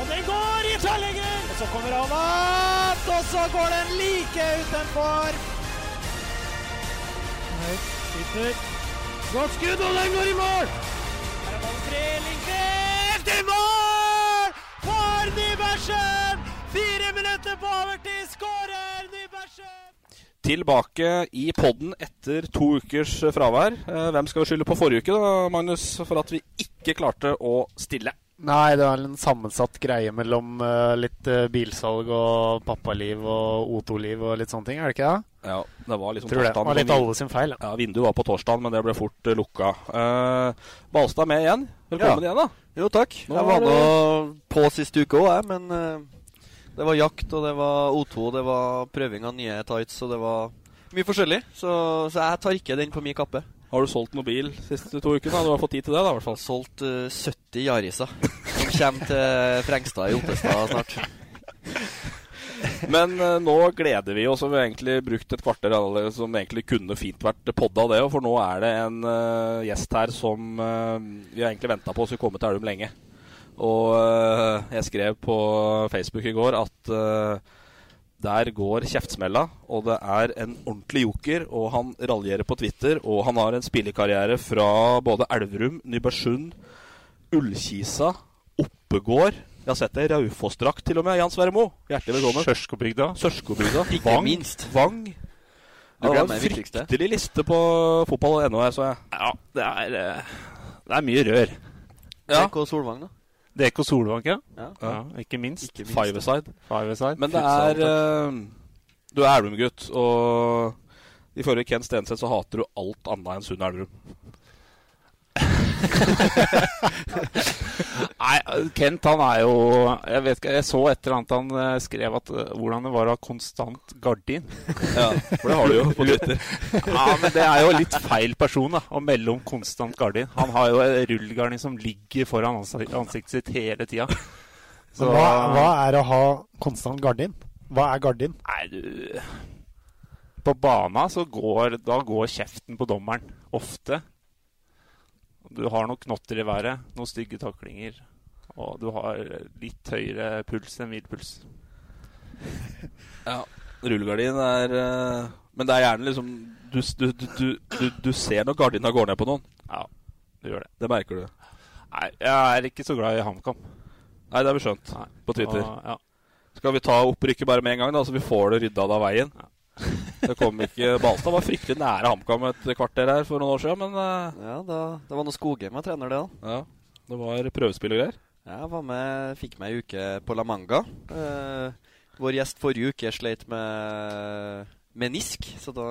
Og den går i tverrlegger! Og så kommer han opp, og så går den like utenfor. Høyt, sitter. Godt skudd, og den går i mål! Her er ballen fri, Lindqvist i mål! For Nybergsen! Fire minutter på overtid, skårer Nybergsen! Tilbake i podden etter to ukers fravær. Eh, Hvem skal vi skylde på forrige uke, da, Magnus, for at vi ikke klarte å stille? Nei, det var en sammensatt greie mellom uh, litt uh, bilsalg og pappaliv og O2-liv og litt sånne ting, er det ikke det? Ja, det var liksom Tror det. torsdagen, Det var litt alle sin feil. Ja. Ja, Vinduet var på torsdag, men det ble fort uh, lukka. Uh, Balstad med igjen. Velkommen igjen, da. Jo, takk. Nå jeg var nå det- på sist uke òg, jeg. Men eh, det var jakt, og det var O2, og det var prøving av nye tights, og det var mye forskjellig. Så, så jeg tar ikke den på min kappe. Har du solgt noen bil de siste to ukene? Du har fått tid til det, da, i hvert fall. Solgt uh, 70 Yariser. Som kommer til Frengstad i Ottestad snart. Men uh, nå gleder vi oss, og vi har egentlig brukt et kvarter alle, som egentlig kunne fint vært podda det. For nå er det en uh, gjest her som uh, vi har egentlig venta på skulle komme til Elum lenge. Og eh, jeg skrev på Facebook i går at eh, der går kjeftsmella, og det er en ordentlig joker. Og han raljerer på Twitter, og han har en spillekarriere fra både Elverum, Nybergsund, Ullkisa, Oppegård. Jeg har sett det. Raufoss-drakt til og med. Jan Sverre Moe, hjertelig velkommen. Sørskobygda. Sørskobygda. Ikke Vang. minst. Vang. Ja, det var en fryktelig liste på fotball.no her, så jeg. Ja, det er, eh, det er mye rør. Ja. Solvang, da. DK Solvang, ja. Ja. ja. Ikke minst. Ikke minst. Five-a-side. Five-a-side. Men det er eh, Du er Elverum-gutt, og ifølge Ken Stenseth så hater du alt annet enn Sunn Elverum. Nei, Kent han er jo Jeg vet ikke, jeg så et eller annet han eh, skrev at eh, hvordan det var å ha konstant gardin. Ja, for det har du jo på Twitter. ja, men det er jo litt feil person da, å melde om konstant gardin. Han har jo en rullegardin som ligger foran ansiktet sitt hele tida. Så Hva, hva er å ha konstant gardin? Hva er gardin? Nei, du På bana så går Da går kjeften på dommeren. Ofte. Du har noen knotter i været, noen stygge taklinger. Og du har litt høyere puls enn hvil puls. Ja, rullegardin er eh, Men det er gjerne liksom Du, du, du, du, ser når gardina går ned på noen. Ja, du gjør det. Det merker du. Nei, jeg er ikke så glad i HamKam. Nei, det har vi skjønt Nei. på Twitter. Og, ja. Skal vi ta opprykket bare med en gang, da, så vi får det rydda av veien? Det kom ikke Balstad var fryktelig nære HamKam et kvarter her for noen år siden, men uh, Ja, da, det var noe Skogheim jeg trener, det, da. ja, det var prøvespill og greier. Ja, Jeg var med, fikk meg ei uke på La Manga. Uh, vår gjest forrige uke sleit med menisk, så da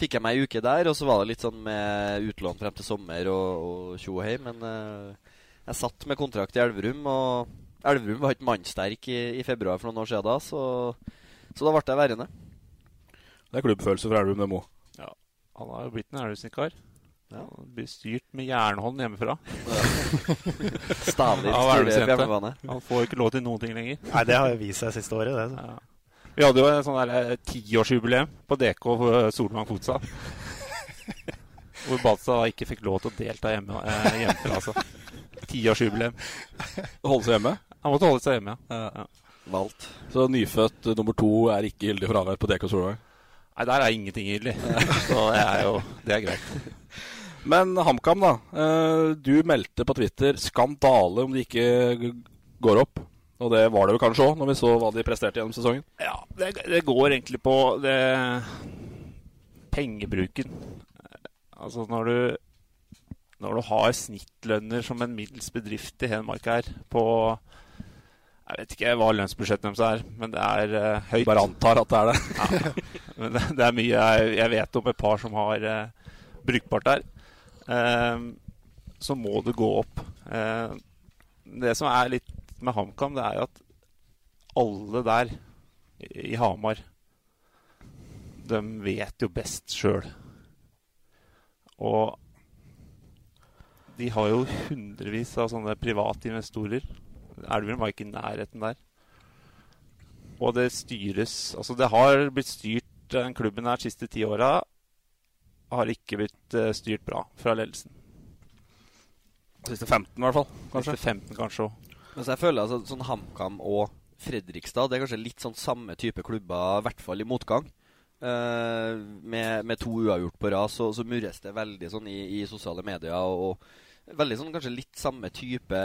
fikk jeg meg ei uke der. Og så var det litt sånn med utlån frem til sommer og tjo og hei. Men uh, jeg satt med kontrakt i Elverum, og Elverum var ikke mannsterk i, i februar for noen år siden da, så, så da ble jeg værende. Det er klubbfølelse fra Elverum, det, Ja. Han har jo blitt en Elverum-kar. Ja. Blir styrt med jernhånd hjemmefra. Stadig styrer hjemmebane. Han får ikke lov til noen ting lenger. Nei, det har jo vist seg siste året, det. Ja. Vi hadde jo en sånn eh, tiårsjubileum på DK for eh, Solvang futsal. Hvor Balsa da ikke fikk lov til å delta hjemme, eh, hjemmefra. Altså. Tiårsjubileum. Holde seg hjemme? Han måtte holde seg hjemme, ja. ja. Valgt. Så nyfødt eh, nummer to er ikke gyldig fravær på DK Solvang? Nei, der er ingenting gyldig. Så det er jo Det er greit. Men HamKam, da. Eh, du meldte på Twitter 'skandale' om de ikke går opp. Og det var det jo kanskje òg, når vi så hva de presterte gjennom sesongen. Ja, det, det går egentlig på det pengebruken. Altså når du når du har snittlønner som en middels bedrift i Hedmark her på Jeg vet ikke hva lønnsbudsjettet deres er, men det er uh, høyt. Bare antar at det er det. ja. Men det, det er mye jeg, jeg vet om et par som har uh, brukbart der. Uh, så må det gå opp. Eh, det som er litt med HamKam, det er jo at alle der i, i Hamar De vet jo best sjøl. Og de har jo hundrevis av sånne private investorer. Elverum var ikke i nærheten der. Og det styres Altså, det har blitt styrt Den klubben her de siste ti åra har ikke blitt eh, styrt bra fra ledelsen. Siste 15 i hvert fall. Kanskje Siste 15 kanskje òg. Men så jeg føler altså, sånn HamKam og Fredrikstad Det er kanskje litt sånn samme type klubber, i hvert fall i motgang. Eh, med, med to uavgjort på rad, så, så murres det veldig sånn i, i sosiale medier. Og, og veldig sånn kanskje litt samme type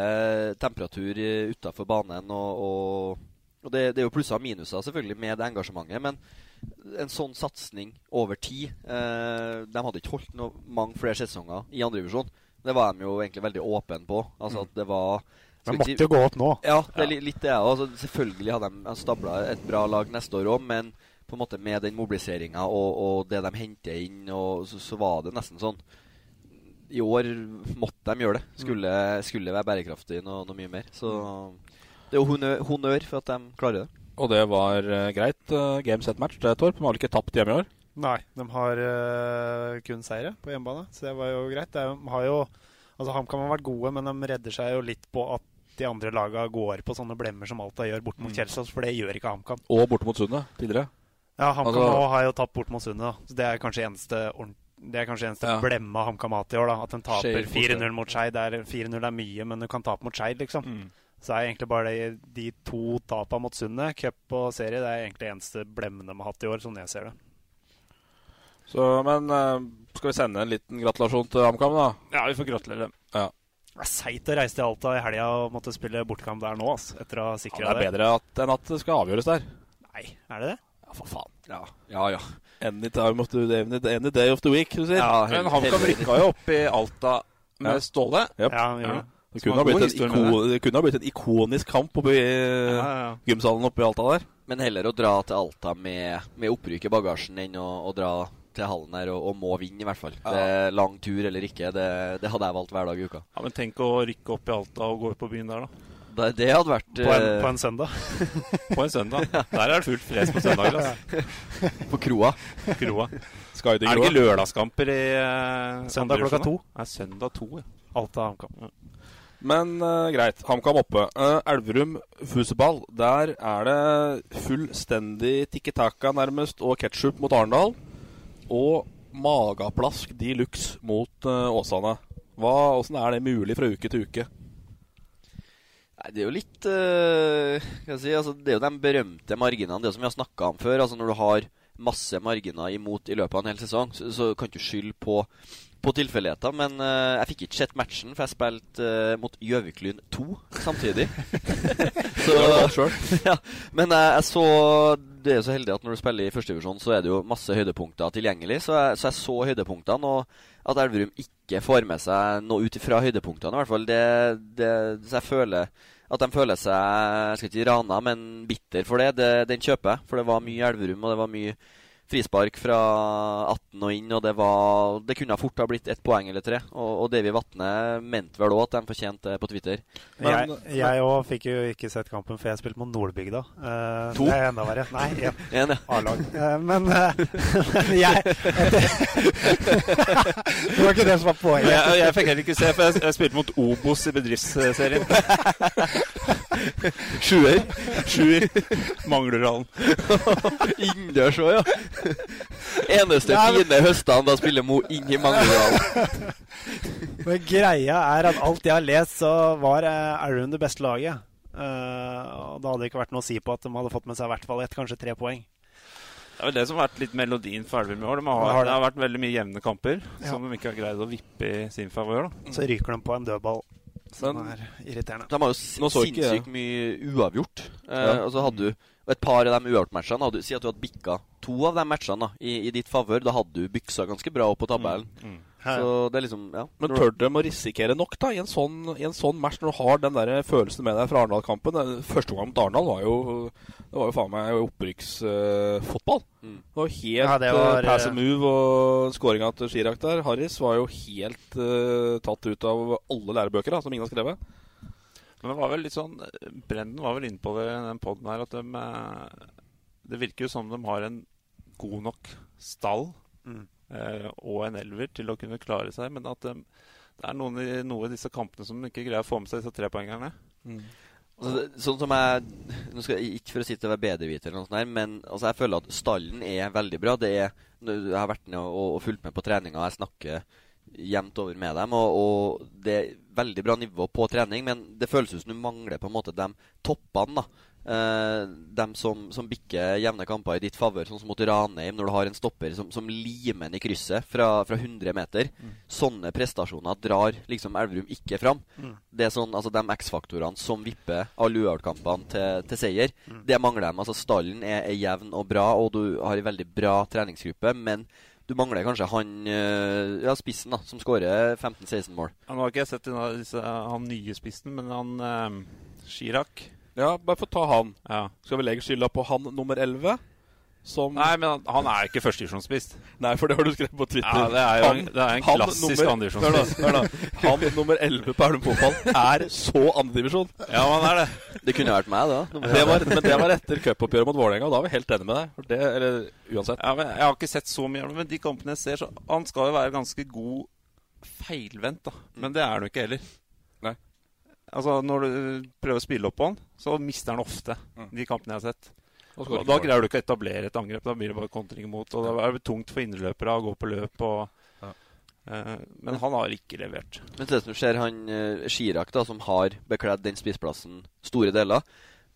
temperatur utafor banen. Og, og, og det, det er jo plusser og minuser selvfølgelig med det engasjementet, men en sånn satsing over tid eh, De hadde ikke holdt noe, mange flere sesonger i andredivisjon. Det var de jo egentlig veldig åpne på. Altså at det var De måtte jo gå opp nå. Ja, det er litt det. Altså, selvfølgelig hadde de stabla et bra lag neste år òg, men på en måte med den mobiliseringa og, og det de henter inn, og så, så var det nesten sånn I år måtte de gjøre det. Skulle, skulle være bærekraftig noe, noe mye mer. Så det er jo honnør, honnør for at de klarer det. Og det var uh, greit. Uh, game set match, det, Torp. De har vel ikke tapt hjemme i år? Nei, de har uh, kun seire på hjemmebane, så det var jo greit. Det er har jo, altså HamKam har vært gode, men de redder seg jo litt på at de andre laga går på sånne blemmer som Alta gjør bort mot Mm. Kjelsås, for det gjør ikke HamKam. Og borte mot Sundet tidligere. Ja, HamKam Altså- har jo tapt bort mot Sundet. Så det er kanskje eneste ordent- det er kanskje eneste Ja. blemma HamKam hatt i år. da At den taper 4-0 mot Skeid. 4-0 er mye, men du kan tape mot Skeid, liksom. Mm. Så er egentlig bare de, de to tapene mot Sundet, cup og serie, det er egentlig eneste blemmene de har hatt i år, sånn jeg ser det. Så, men uh, skal vi sende en liten gratulasjon til HamKam, da? Ja, vi får gratulere dem. Ja. Det er seigt å reise til Alta i helga og måtte spille bortekamp der nå, ass, etter å ha Ja, sikra det er bedre at, enn at det skal avgjøres der. Nei, er det det? Ja, for faen. Ja, ja. ja. Any time of the, any, any day of the week, du sier. Ja, Men HamKam rykka jo opp i Alta med Ja. Ståle. Yep. Ja, ja. det. Det kunne, ha blitt en historie med det kunne ha blitt en ikonisk kamp oppe i Ja, ja. gymsalen oppe i Alta der. Men heller å dra til Alta med, med opprykk i bagasjen enn å, å dra til hallen her og, og må vinne, i hvert fall. Det er lang tur eller ikke, det, det hadde jeg valgt hver dag i uka. Ja, Men tenk å rykke opp i Alta og gå ut på byen der, da. Det, det hadde vært På en, eh, på en søndag. På en søndag. Der er det fullt fres på søndager. Altså. på kroa. Kroa. Er det ikke lørdagskamper i uh, Søndag klokka to. Nei, søndag to, ja. Alta HamKam. Men uh, greit, HamKam oppe. Uh, Elverum Fuseball. Der er det fullstendig tikki taka nærmest og ketsjup mot Arendal. Og mageplask de luxe mot Åsane. Hva, hvordan er det mulig fra uke til uke? Nei, det er jo litt øh, jeg si, altså, Det er jo de berømte marginene, det som vi har snakka om før. Altså Når du har masse marginer imot i løpet av en hel sesong, så, så kan du skylde på, på tilfeldigheter. Men øh, jeg fikk ikke sett matchen, for jeg spilte øh, mot Gjøviklyn 2 samtidig. så, ja, men jeg, jeg så Det er så heldig at når du spiller i førstedivisjon, så er det jo masse høydepunkter tilgjengelig. Så jeg så, jeg så høydepunktene, og at Elverum ikke får med seg noe ut ifra høydepunktene, i hvert fall. Det, det, så jeg føler at de føler seg jeg skal ikke si rana, men bitter for det, det, den kjøper jeg. For det var mye Elverum, og det var mye frispark fra 18 og inn, og det var Det kunne fort ha blitt ett poeng eller tre. Og, og Davy Vatne mente vel òg at de fortjente det på Twitter. Men, jeg òg fikk jo ikke sett kampen, for jeg spilte mot Nordbygda. Eh, To? Det er enda verre. Nei, én. En, ja. A-lag. Eh, men, eh, jeg Det var ikke det som var poenget. Jeg, jeg fikk heller ikke se, for jeg, jeg spilte mot Obos i bedriftsserien. Sjuer. Sjuer. Manglerhallen. Innendørs òg, ja. Eneste Nei, men- fine høstene da spiller Mo inn i Manglerudalen. Men greia er at alt jeg har lest, så var Aaron det beste laget. Uh, og da hadde det ikke vært noe å si på at de hadde fått med seg i hvert fall ett, kanskje tre poeng. Det er vel det som har vært litt melodien for Elverum i år. De har, Det har det. det har vært veldig mye jevne kamper Ja. som de ikke har greid å vippe i sin favør. Så ryker de på en dødball. Som er irriterende. De har jo s- Nå så ikke jeg- sinnssykt mye uavgjort. Eh, Ja. og så hadde du et par av de uavgjort-matchene Si at du hadde bikka to av de matchene da, i, i ditt favør. Da hadde du byksa ganske bra opp på tabellen. Mm. Så det er liksom ja. Men tør de å risikere nok da i en sånn, i en sånn match, når du har den der følelsen med deg fra Arendal-kampen? Første gang mot Arendal var jo Det var jo faen meg opprykksfotball. Mm. Det var helt Ja, det eh, var, pass eh, and move, og skåringa til Chirag der, Harris, var jo helt uh, tatt ut av alle lærebøker da, som ingen har skrevet. Men det var vel litt sånn Brenden var vel inne på det i den poden her, at de Det virker jo som de har en god nok stall Mm. Eh, og en elver til å kunne klare seg, men at de, det er noen i, noe i disse kampene som ikke greier å få med seg disse trepoengerne. Altså, sånn som jeg Nå skal jeg Ikke for å si til å være bedreviter, eller noe sånt, der, men altså, jeg føler at stallen er veldig bra. Det er, jeg har vært ned og, og fulgt med på treninga. Jeg snakker jevnt over med dem. Og, og det er veldig bra nivå på trening, men det føles ut som du mangler på en måte de toppene. da Eh, dem som, som bikker jevne kamper i ditt favør, sånn som mot Ranheim, når du har en stopper som, som limer den i krysset fra, fra 100 meter. Sånne prestasjoner drar liksom Elverum ikke fram. Mm. Det er sånn, altså De X-faktorene som vipper alle uavgjortkampene til, til seier, det mangler dem. Altså Stallen er, er jevn og bra, og du har en veldig bra treningsgruppe, men du mangler kanskje han eh, ja, spissen da, som skårer 15-16 mål. Han nå har ikke jeg sett han nye spissen, men han eh, Chirag Ja, bare få ta han. Ja. Skal vi legge skylda på han nummer 11? Som Nei, men han, han er ikke førstedivisjonsspiss. Nei, for det har du skrevet på Twitter. Ja, det er jo en- det er en klassisk nummer- andredivisjonsspiss. Han nummer 11 på Elverum fotball er så andredivisjon. Ja, han er det. Det kunne vært meg, da. Det var, men det var etter cupoppgjøret mot Vålerenga, og da er vi helt enige med deg. For Det, eller uansett. Ja, men Jeg har ikke sett så mye men de kampene jeg ser, så Han skal jo være ganske god feilvendt, da. Men det er han jo ikke heller. Altså, Når du prøver å spille opp på han, så mister han ofte de kampene jeg har sett. Og da greier du ikke å etablere et angrep. Da blir det bare kontring imot. Og da er det tungt for indreløpere å gå på løp. Og, eh, men han har ikke levert. Men det som skjer, han Skirak Chirag, da, som har bekledd den spissplassen store deler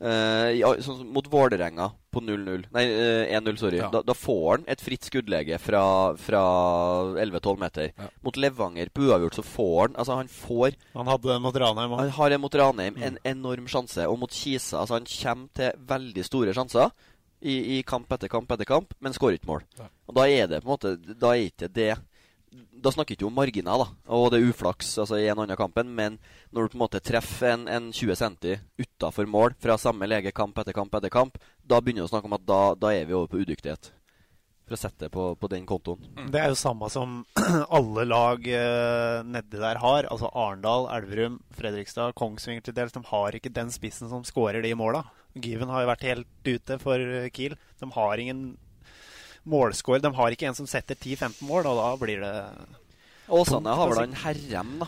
eh, ja, sånn Mot Vålerenga på 0-0 Nei, uh, 1-0, sorry. Ja. Da, da får han et fritt skuddlege fra, fra 11-12 meter. Ja. Mot Levanger på uavgjort så får han Altså, han får Han hadde den mot Ranheim. Han har en mot Ranheim, en enorm sjanse. Og mot Kisa altså Han kommer til veldig store sjanser i, i kamp etter kamp etter kamp, men skårer ikke mål. Og da er det på en måte Da er ikke det Da snakker ikke om marginer, da. Og det er uflaks altså i en annen kampen, men når du på en måte treffer en, en 20 cm utafor mål fra samme lege kamp etter kamp etter kamp, da begynner du å snakke om at da, da er vi over på udyktighet. For å sette det på, på den kontoen. Det er jo samme som alle lag eh, nedi der har. Altså Arendal, Elverum, Fredrikstad, Kongsvinger til dels. De har ikke den spissen som skårer de måla. Given har jo vært helt ute for Kiel. De har ingen målscorer. De har ikke en som setter 10-15 mål, og da blir det Åsane har vel han Herrem, da.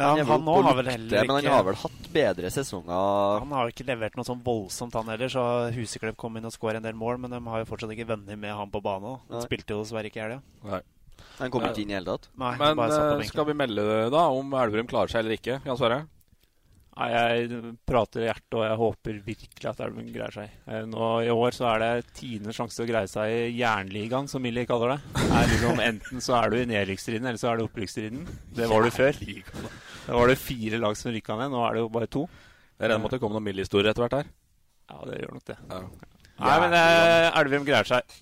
Ja, han oppe har vel lukter, ikke, Men han har vel hatt bedre sesonger Han har ikke levert noe sånn voldsomt, han heller. Så Huseklepp kom inn og skåret en del mål, men de har jo fortsatt ikke venner med han på banen. Han Nei. spilte jo dessverre ikke i helga. Han kom ikke inn i hele tatt. Nei, Men eh, skal vi melde da om Elverum klarer seg eller ikke? Jan Sverre? Nei, Jeg prater i hjertet, og jeg håper virkelig at Elven greier seg. Eh, Nå I år så er det tiende sjanse til å greie seg i Jernligaen, som Millie kaller det. Det Er liksom, enten så er du i nedrykksstriden, eller så er du i opprykksstriden. Det var du før. Da var det fire lag som rykka ned. Nå er det jo bare to. Jeg regner med at det kommer noen Millie-historier etter hvert her. Ja, det gjør nok det. Ja. Nei, men eh, Elverum greier seg.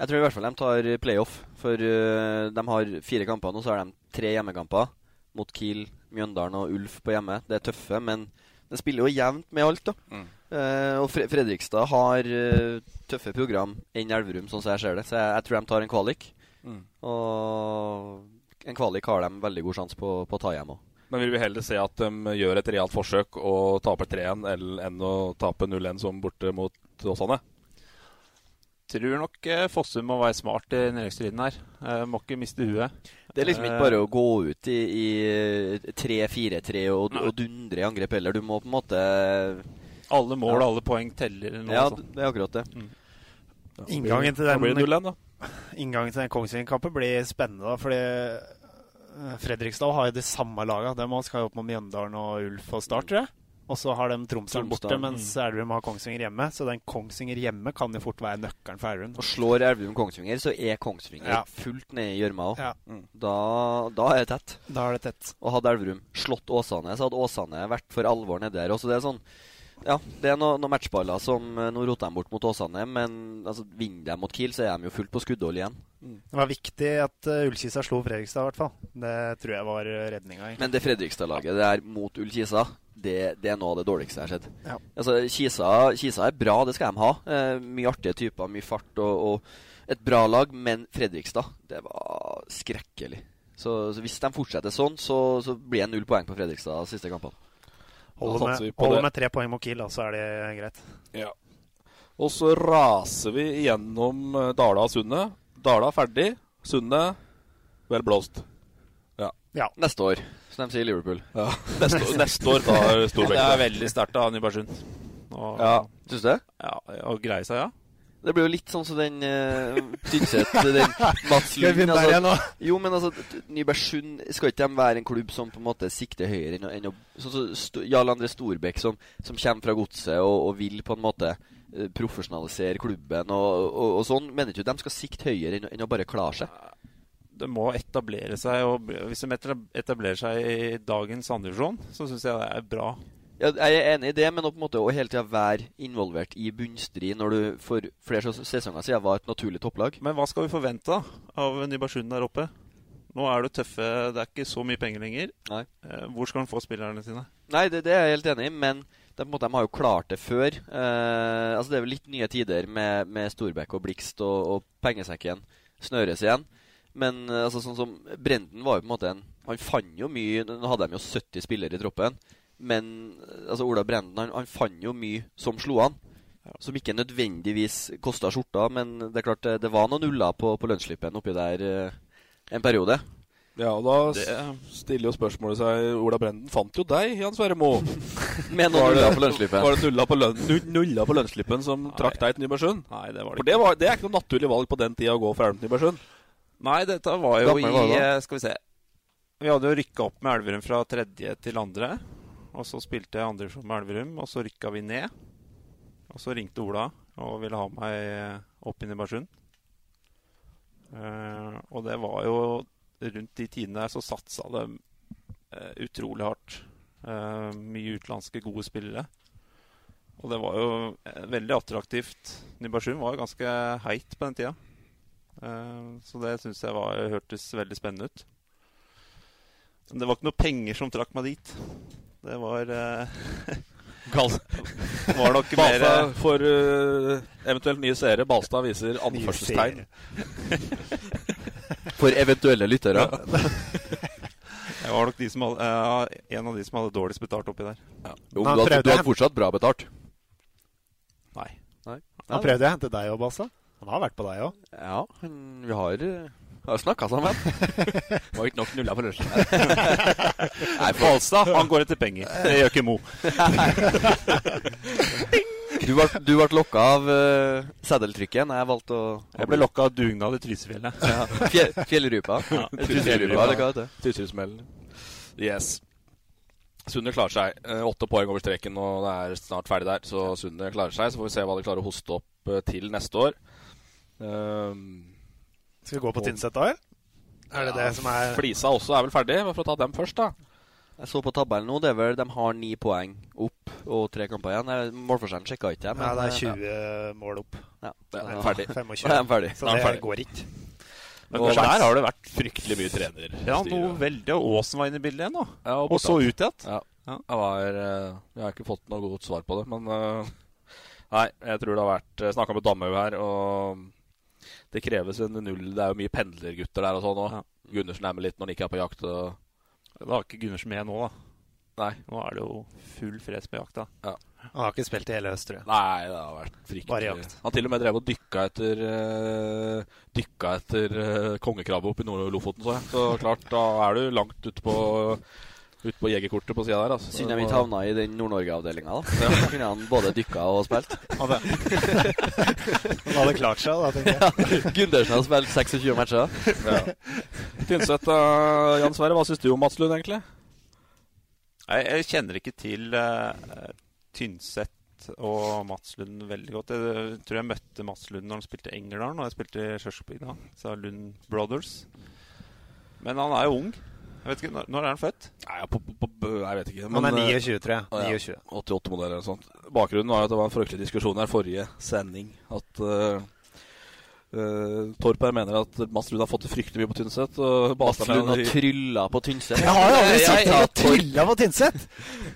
Jeg tror i hvert fall de tar playoff. For eh, de har fire kamper nå, så har de tre hjemmekamper. Mot Kiel, Mjøndalen og Ulf på hjemme. Det er tøffe, men de spiller jo jevnt med alt, da. Mm. Eh, og Fre Fredrikstad har uh, tøffe program enn Elverum, sånn som jeg ser det. Så jeg, jeg tror de tar en kvalik. Mm. Og en kvalik har de veldig god sjanse på, på å ta hjem òg. Men vil vi heller se at de gjør et realt forsøk og taper 3-1 eller- enn å tape 0-1 som borte mot Åsane? Tror nok eh, Fossum må være smart i nedrykksstriden her. Eh, må ikke miste huet. Det er liksom ikke bare å gå ut i, i 3-4-3 og, og dundre i angrep heller. Du må på en måte Alle mål og Ja. alle poeng teller Noe, Ja, altså. det er akkurat det. Inngangen til Da den blir det 0-1, da. Inngangen til den Kongsvinger-kampen blir spennende, da, fordi eh, Fredrikstad har jo det samme laget. De skal jo opp mot Mjøndalen og Ulf og Start, tror jeg. Og så har de Tromsdalen borte, mens Elverum har Kongsvinger hjemme. Så den Kongsvinger hjemme kan jo fort være nøkkelen for Elverum. Og slår Elverum Kongsvinger, så er Kongsvinger Ja. fullt ned i gjørma òg. Ja. Da, da er det tett. Da er det tett. Og hadde Elverum slått Åsane, så hadde Åsane vært for alvor nede der. Også det er sånn Ja, det er noen noe matchballer som eh, Nå roter de bort mot Åsane, men altså, vinner de mot Kiel, så er de jo fullt på skuddhold igjen. Det var viktig at uh, Ullkisa slo Fredrikstad, i hvert fall. Det tror jeg var uh, redninga. Men det Fredrikstad-laget det er mot Ullkisa, det, det er noe av det dårligste jeg har sett. Ja. Altså, Kisa, Kisa er bra, det skal de ha. Eh, mye artige typer, mye fart og, og et bra lag. Men Fredrikstad, det var skrekkelig. Så, så hvis de fortsetter sånn, så, så blir det null poeng på Fredrikstad de siste kampene. Holder med, holder med tre poeng mot Kiel, da, så er det greit. Ja. Og så raser vi gjennom eh, Dala og Sundet. Dala ferdig. Sundet vel blåst. Ja. Neste år, som de sier i Liverpool. Ja. Neste, år- neste år da Storbekk det det. er veldig sterkt av Nybergsund. Og, Ja, Syns du det? ja, og greie seg, ja. Det blir jo litt sånn som den uh, Tynset, den Mats Lund. altså, jo, men altså, Nybergsund Skal ikke de være en klubb som på en måte sikter høyere enn å, enn å Sånn som så, Jarl André Storbekk, som, som kommer fra godset og, og vil på en måte eh, profesjonalisere klubben og, og, og sånn. Mener ikke du de skal sikte høyere enn, enn å bare klare seg? Det må etablere seg, og hvis de etablerer seg i dagens andredivisjon, så syns jeg det er bra. Ja, jeg er enig i det, men å på en måte å hele tida være involvert i bunnstrid når du for flere sesonger siden var et naturlig topplag. Men hva skal vi forvente da av Nybergsund der oppe? Nå er det tøffe, det er ikke så mye penger lenger. Nei. Eh, Hvor skal han få spillerne sine? Nei, det, det er jeg helt enig i, men de, måte, de har jo klart det før. Eh, altså Det er vel litt nye tider med, med Storbekk og Blikst, og, og pengesekken snøres igjen. Men eh, altså sånn som Brenden var jo på en måte en Han fant jo mye Nå hadde de jo 70 spillere i troppen. Men eh, altså Ola Brenden han, han fant jo mye som slo an. Som ikke nødvendigvis kosta skjorta, men det er klart det, det var noen nuller på, på lønnsslippen oppi der eh, en periode. Ja, og da stiller jo spørsmålet seg Ola Brenden fant jo deg, Jan Sverre Moe. Med noen nuller på lønnsslippen. Var det nulla på, lønn, nulla på lønnsslippen som trakk deg til Nybergsund? Nei, det var For det det, var, det er ikke noe naturlig valg på den tida å gå fra Elm til Nybergsund. Nei, dette var jo Gammel i eh, Skal vi se. Vi hadde jo rykka opp med Elverum fra tredje til andre. Og så spilte jeg andredivisjon med Elverum, og så rykka vi ned. Og så ringte Ola og ville ha meg eh, opp i Nybergsund. Uh, og det var jo Rundt de tidene der så satsa det uh, utrolig hardt. Uh, mye utenlandske gode spillere. Og det var jo eh, veldig attraktivt. Nybergsund var jo ganske heit på den tida. Eh, så det syns jeg var, hørtes veldig spennende ut. Men det var ikke noe penger som trakk meg dit. Det var eh, Var nok mer for uh, eventuelt nye seere. Balstad viser anførselstegn. For eventuelle lyttere. Jeg var nok de som hadde, eh, en av de som hadde dårligst betalt oppi der. Jo, du, hadde, du hadde fortsatt bra betalt. Nei. Han prøvde å hente deg òg, Balstad. Han har vært på deg òg. Ja, vi har, eh, jo snakka sammen. Var ikke nok nulla på lunsjen. Nei, Falstad han går etter penger. Det gjør ikke Mo. Du ble, du ble lokka av uh, seddeltrykken. Jeg valgte å Jeg ble lokka av dugnad i Trysefjellet. Ja. Fjell, fjellrypa. Ja, Trysselrypa, eller hva heter det? Tyssilsmellen. Yes. Sundet klarer seg. Eh, Åtte poeng over streken, og det er snart ferdig der. Så Sundet klarer seg. Så får vi se hva de klarer å hoste opp eh, til neste år. Um, Skal vi gå på Tynset da, eller? Er det det som er Flisa også er vel ferdig, men for å ta dem først, da. Jeg så på tabellen nå. det er vel, De har ni poeng opp og tre kamper igjen. Målforskjellen sjekka ikke jeg. Ja, det er eh, 20 mål opp. Ja, det ja. ferdig. 25. Da er ferdig. Så er det ferdig. går ikke. Men Og der har det vært Fryktelig mye trener. Ja, noe veldig. Og Aasen var inne i bildet igjen da. Ja, og Og så ut igjen. Ja. Ja. Jeg, var, eh, jeg har ikke fått noe godt svar på det, men eh, Nei, jeg tror det har vært uh, Snakka med Damhaug her, og det kreves en null. Det er jo mye pendlergutter der og sånn òg. Ja. Gundersen er med litt når han ikke er på jakt. Og... Da har ikke Gundersen med nå, da. Nei. Nå er det jo full fres med jakta. Han har ikke spilt i hele høst, tror jeg. Nei, det har vært fryktelig Bare jakt. Han til og med drev og dykka etter uh, Dykka etter uh, kongekrabbe oppe i Nord-Lofoten, så jeg. Så klart, da er du langt ute på Ute på jegerkortet på sida der. Altså. Synd de ikke havna i den Nord-Norge-avdelinga. da Da kunne han både dykka og spilt. Han hadde klart seg, da, tenker jeg. Gundersen har spilt 26 matcher. Ja. Tynset, uh, Jan Sverre, hva syns du om Mats Lund, egentlig? Jeg, jeg kjenner ikke til uh, Tynset og Mats Lund veldig godt. Jeg tror jeg møtte Mats Lund når han spilte Engerdalen, og jeg spilte i Skjørsbygda. Så Lund Brothers. Men han er jo ung. Jeg vet ikke, Når, når er han født? Nei, på, på, på, jeg vet ikke. Men, Han er eh, 29, tror jeg. ah, ja, 29. 88-modell eller noe sånt. Bakgrunnen var at det var en fryktelig diskusjon her forrige sending. At uh, uh, Torp her mener at Mats Lund har fått det fryktelig mye på Tynset. og Mats Lund har trylla på Tynset. Jeg har jo aldri sett jeg- deg trylla på Tynset!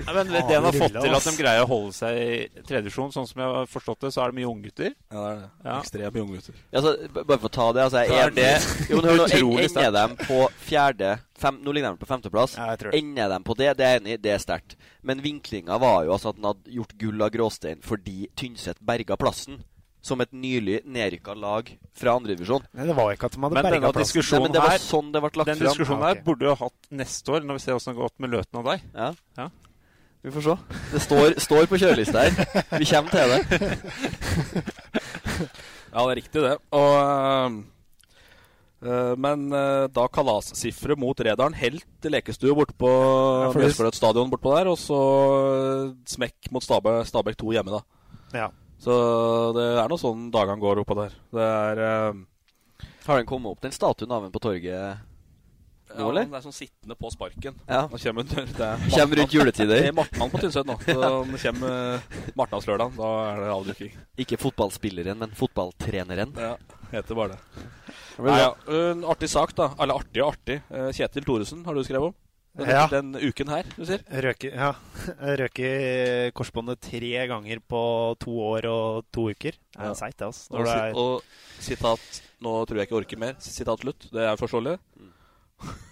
Nei, men det Ah, han har fått til, at de greier å holde seg i tredjevisjon, sånn som jeg har forstått det, så er det mye unggutter. Ja, det er det. Ja. Ekstremt mye unggutter. Altså, bare for å ta det, altså, jeg er er det. Jo, men hør nå. Ender de på fjerde fem, Nå ligger de på femteplass. Ja. Ender de på det, det er enig det er sterkt. Men vinklinga var jo altså at han hadde gjort gull av gråstein fordi Tynset berga plassen. Som et nylig nedrykka lag fra andredivisjon. Det var ikke at de hadde Men denne diskusjonen Nei, men det var her sånn det ble lagt Den fram. diskusjonen Ah, her burde jo ha hatt neste år, når vi ser åssen det har gått med Løten og deg. Ja. Ja. Vi får se. Det står, står på kjørelista her. Vi kommer til det. Ja, det er riktig, det. Og øh, Men øh, da kalassifre mot Redalen. Helt lekestue borte på Ja, det- Mjøsfløt stadion bortpå der. Og så øh, smekk mot Stabæk, Stabæk 2 hjemme, da. Ja. Så det er nå sånn dagene går oppå der. Det er uh... Har den kommet opp, den statuen av den på torget ja, nå, eller? Det er sånn sittende på sparken. Ja. Nå kommer det er Kommer rundt juletider. Det er Martnan på Tynset nå. Så det kommer Martnadslørdag, da er det avduking. Ikke fotballspilleren, men fotballtreneren. Ja, heter bare det. Nei, ja. En artig sak, da. Eller artig og artig. Eh, Kjetil Thoresen har du skrevet om. Den, Ja. den uken her, du sier. Røke, ja. Røke korsbåndet tre ganger på to år og to uker. Det er Ja. seigt, det. Altså. Og, sitat Nå tror jeg ikke jeg orker mer. Sitat slutt. Det er forståelig.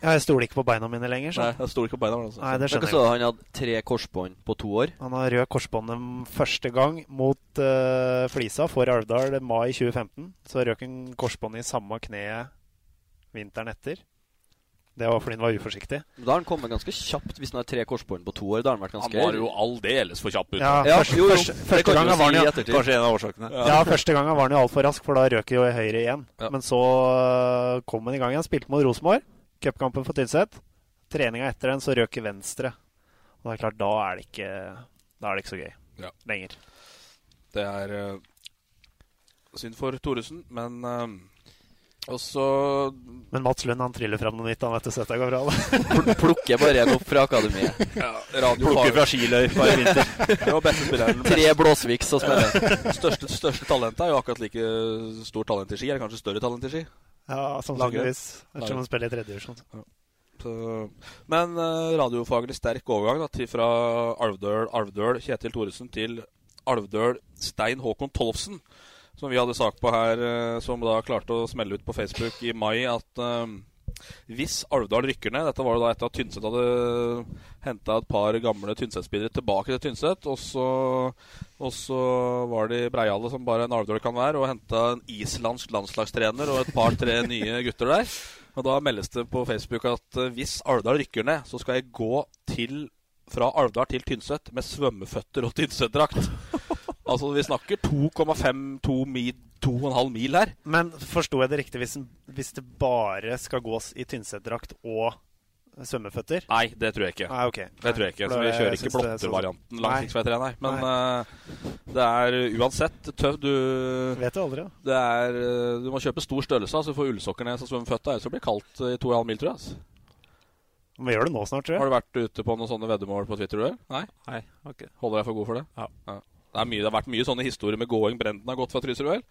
Ja, jeg stoler ikke på beina mine lenger. Så. Nei, jeg stoler ikke på beina. Altså. Nei, det skjønner så jeg. han hadde tre korsbånd på to år? Han har rød korsbåndet første gang mot uh, Flisa for Alvdal mai 2015. Så røk han korsbåndet i samme kneet vinteren etter. Det var fordi han var uforsiktig. Da har han kommet ganske kjapt hvis han har tre korsbånd på to år. Da har han vært Han var jo aldeles for kjapp ute. Ja, Ja, første, jo, jo. første, første kan gangen var han i jo. Kanskje en av årsakene. Ja, første gangen var han jo altfor rask, for da røk jo høyre igjen. Ja. Men så øh, kom han i gang igjen. Spilte mot Rosenborg. Cupkampen for Tynset. Treninga etter den så røk i venstre. Og det er klart, da er det ikke, da er det ikke så gøy Ja. lenger. Det er uh, synd for Thoresen, men uh, også Men Mats Lund han triller fram noe nytt. Han vet du sett dette går bra. Pl- Plukker bare en opp fra akademiet. ja, Plukker fra skiløypa i vinter. Det var beste spilleren. Tre Blåsviks og spiller. Største, største talentet er jo akkurat like stort talent i ski. Eller kanskje større talent i ski. Ja, sannsynligvis. Ettersom han spiller i tredje divisjon. Så, men uh, radiofaglig sterk overgang da, til fra Alvdøl, Alvdøl Kjetil Thoresen til Alvdøl Stein Håkon Tollefsen. Som vi hadde sak på her, uh, som da klarte å smelle ut på Facebook i mai at eh, hvis Alvdal rykker ned Dette var jo da etter at Tynset hadde henta et par gamle Tynset-spillere tilbake til Tynset. Og så, og så var de breiale som bare en Alvdal kan være, og henta en islandsk landslagstrener og et par-tre nye gutter der. Og da meldes det på Facebook at eh, hvis Alvdal rykker ned, så skal jeg gå til fra Alvdal til Tynset med svømmeføtter og Tynset-drakt. Altså, vi snakker 2,5-2 mil, 2,5 mil her. Men forsto jeg det riktig hvis, hvis det bare skal gås i Tynset-drakt og svømmeføtter? Nei, det tror jeg ikke. Nei, ok. Det tror jeg ikke. Så vi kjører ikke blottevarianten er sånn- blottervarianten Nei. langs rv. 3, nei. Men eh, det er uansett tøft. Du, Vet du aldri, ja. det er, eh, du må kjøpe stor størrelse, så du får ullsokker ned så svømmeføtta. Ellers blir det kaldt i 2,5 mil, tror jeg. Altså. Vi gjør det nå snart, tror jeg. Har du vært ute på noen sånne veddemål på Twitter? Du? Nei? Nei, ok. Holder deg for god for det? Ja. Det, er mye, det har vært mye sånne historier med gåing. Brenden har gått fra Trysil, OL.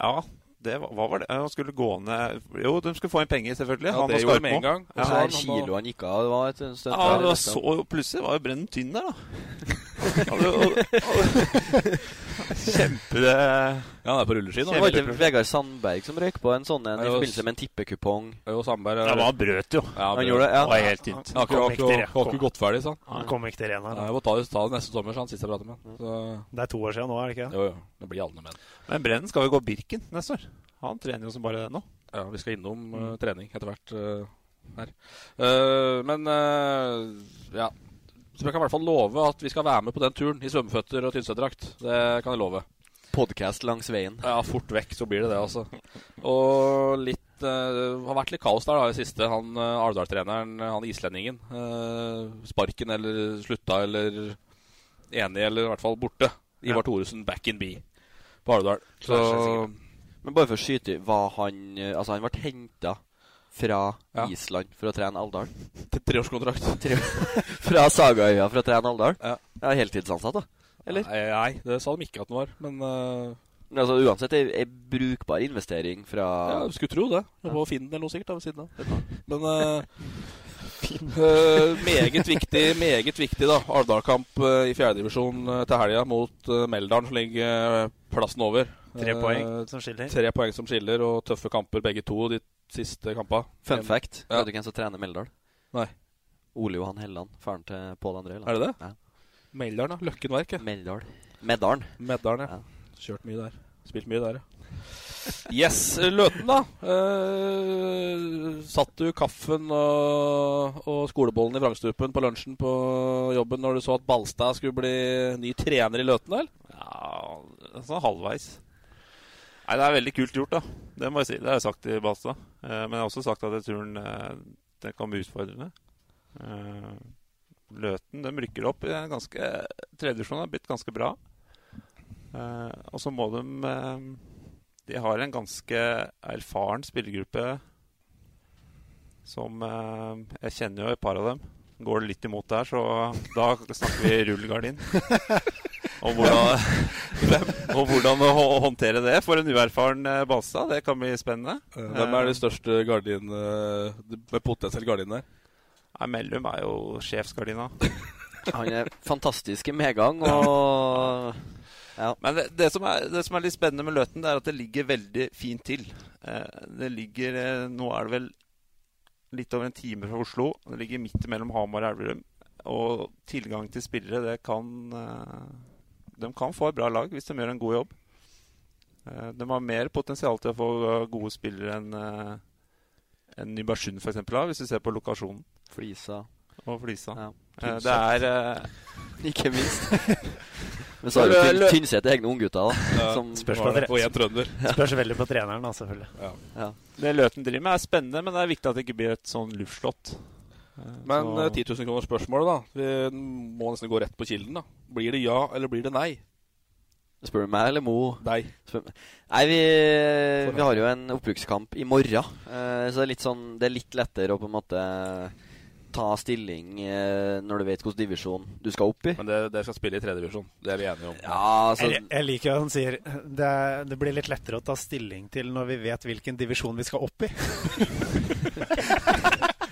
Ja, det, hva var det? Han skulle gå ned Jo, de skulle få inn penger, selvfølgelig. Ja, han det gjorde de med en gang. Ja. Og så- Her han kilo han gikk av. Det var et stunt. Ja, det var så, plutselig var jo Brennen tynn der, da. Kjempe Ja, han er på rulleski nå. Det var ikke Vegard Sandberg som røyk på en sånn en i forbindelse med en tippekupong. Jo, Sandberg Ja, men han brøt jo. Ja, Han gjorde det, ja. Det var helt tynt. Han Kom ikke gått ferdig, sa han. Han kommer ikke til ren Nei. Jeg må ta, ta det neste sommer, sa han sist jeg pratet med ham. Det er to år siden nå, er det ikke? jo, jo. Det blir alle menn. Men Brennen skal jo gå Birken neste år. Han trener jo som bare det nå. Ja, vi skal innom uh, trening etter hvert uh, her. Uh, men ja. Så jeg kan i hvert fall love at vi skal være med på den turen i svømmeføtter og Tynset-drakt. Det kan jeg love. Podcast langs veien. Ja, fort vekk så blir det det, altså. Og litt eh, har vært litt kaos der da, i det siste. Han uh, Alvdal-treneren, han islendingen. Uh, sparken eller slutta eller enig eller i hvert fall borte. Ivar Thoresen back in B på. Så Men bare for å skyte var han eh, Altså, han ble henta fra Ja. Island for å trene Alvdal? Til treårskontrakt. Tre, fra Sagaøya for å trene Alvdal? Ja. ja heltidsansatt, da? Eller? Nei, nei, det sa de ikke at den var, men uh... Men altså, uansett ei brukbar investering fra Ja, du skulle tro det. Det var Finn eller noe sikkert da, ved siden av. Men uh, uh, meget viktig, meget viktig da. Alvdal-kamp uh, i fjerdedivisjon uh, til helga mot uh, Meldalen, som ligger plassen over. Tre poeng som skiller. Tre poeng som skiller, og tøffe kamper begge to de siste kampene. Fun fact. Ja. Vet du hvem som trener Meldal? Nei. Ole Johan Helland, faren til Pål André. Helland. Er det det? Ja. Meldalen, da. Løkken Verk. ja. Meldal. Meddalen. Meddalen, ja. Kjørt mye der. Spilt mye der, ja. Yes, Løten, da. Eh, satt du kaffen og, og skolebollen i vrangstupen på lunsjen på jobben når du så at Balstad skulle bli ny trener i Løten, eller? Ja, sånn halvveis. Nei, det er veldig kult gjort, da. Det må jeg si. Det har jeg sagt til Balstad. Eh, men jeg har også sagt at den, eh, den kan bli utfordrende. Eh, Løten de rykker opp i en ganske Tredjedivisjon har blitt ganske bra. Og så må de De har en ganske erfaren spillergruppe som Jeg kjenner jo et par av dem. Går det litt imot der, så da snakker vi rullegardin. Og hvordan, og hvordan å håndtere det for en uerfaren base. Det kan bli spennende. Hvem er de største gardinene med potensiell gardin der? Ja, Mellum er jo sjefsgardina. Han er fantastisk i medgang og ja. Men det, det, som er, det som er litt spennende med Løten, det er at det ligger veldig fint til. Eh, det ligger eh, Nå er det vel litt over en time fra Oslo. Det ligger midt mellom Hamar og Elverum. Og tilgang til spillere, det kan eh, De kan få et bra lag hvis de gjør en god jobb. Eh, de har mer potensial til å få eh, gode spillere enn eh, enn Nybergsund f.eks. har, hvis du ser på lokasjonen. Flisa. Og Flisa. Ja. Det er Ikke minst. Men så har du Tynset egne unggutter, da. Ja. Som Spørs Spørs veldig på treneren, da, selvfølgelig. Ja. Det Løten driver med, er spennende, men det er viktig at det ikke blir et sånn luftslott. Eh, Men så- eh, 10 000 kroner spørsmålet, da. Vi må nesten gå rett på kilden, da. Blir det ja, eller blir det nei? Spør du meg eller Mo? Deg. Spør. Nei, vi, vi har jo en oppbrukskamp i morgen. eh, så det er litt sånn Det er litt lettere å på en måte ta stilling eh, når du vet hvilken divisjon du skal opp i. Men det, dere skal spille i tredjedivisjon. Det er vi enige om. Ja, altså Jeg, jeg liker at han sier det, det blir litt lettere å ta stilling til når vi vet hvilken divisjon vi skal opp i.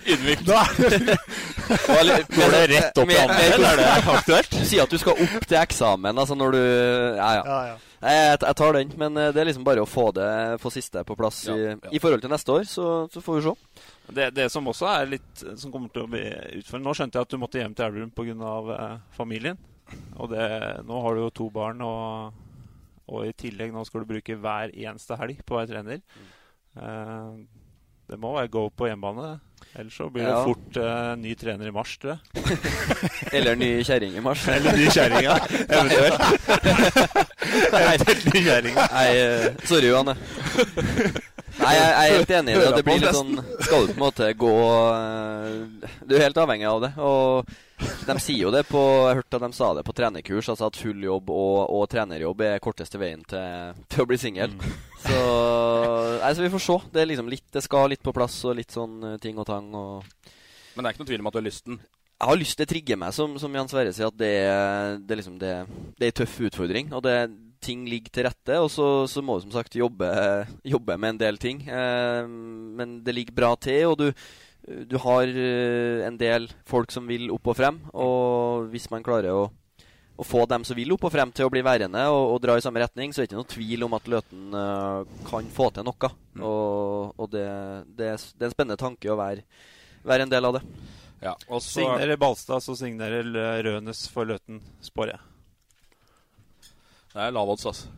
Ydmykt. Da Går det rett opp i andre, eller er det aktuelt? Du sier at du skal opp til eksamen, altså når du Ja, ja. Ja, ja. Jeg, jeg tar den, men eh, det er liksom bare å få det Få siste på plass i, Ja, ja. i forhold til neste år, så, så får vi se. Det, det som også er litt Som kommer til å bli utfordrende Nå skjønte jeg at du måtte hjem til Elverum pga. Eh, familien. Og det, nå har du jo to barn, og, og i tillegg nå skal du bruke hver eneste helg på å være trener. Eh, det må være go på hjemmebane. Ellers så blir det Ja. fort uh, ny trener i mars, tror jeg. Eller ny kjerring i mars. Eller ny kjerring, ja. Eventuelt. Eventuelt ny kjerring. Nei, eh, sorry, Johanne. Nei, jeg, jeg er helt enig i det. Det blir litt sånn Skal du på en måte gå eh, Du er helt avhengig av det. Og de sier jo det på Jeg hørte at de sa det på trenerkurs, altså at full jobb og, og trenerjobb er korteste veien til, til å bli singel. Så, altså, vi får se. Det, er liksom litt, det skal litt på plass og litt sånn eh, ting og tang. Og Men det er ikke noe tvil om at du har lysten? jeg har lyst til å trigge meg, som, som Jan Sverre sier, at det, det, liksom det, det er en tøff utfordring. Og det, ting ligger til rette, og så, så må du som sagt jobbe, jobbe med en del ting. Eh, men det ligger bra til, og du, du har eh, en del folk som vil opp og frem. Og hvis man klarer å, å få dem som vil opp og frem til å bli værende og, og dra i samme retning, så er det ikke noe tvil om at Løten eh, kan få til noe. Og, og det, det, er, det er en spennende tanke å være, være en del av det. Ja, og så Signerer Balstad, så signerer Rønes for Løten, spår jeg. Det er lav odds, altså.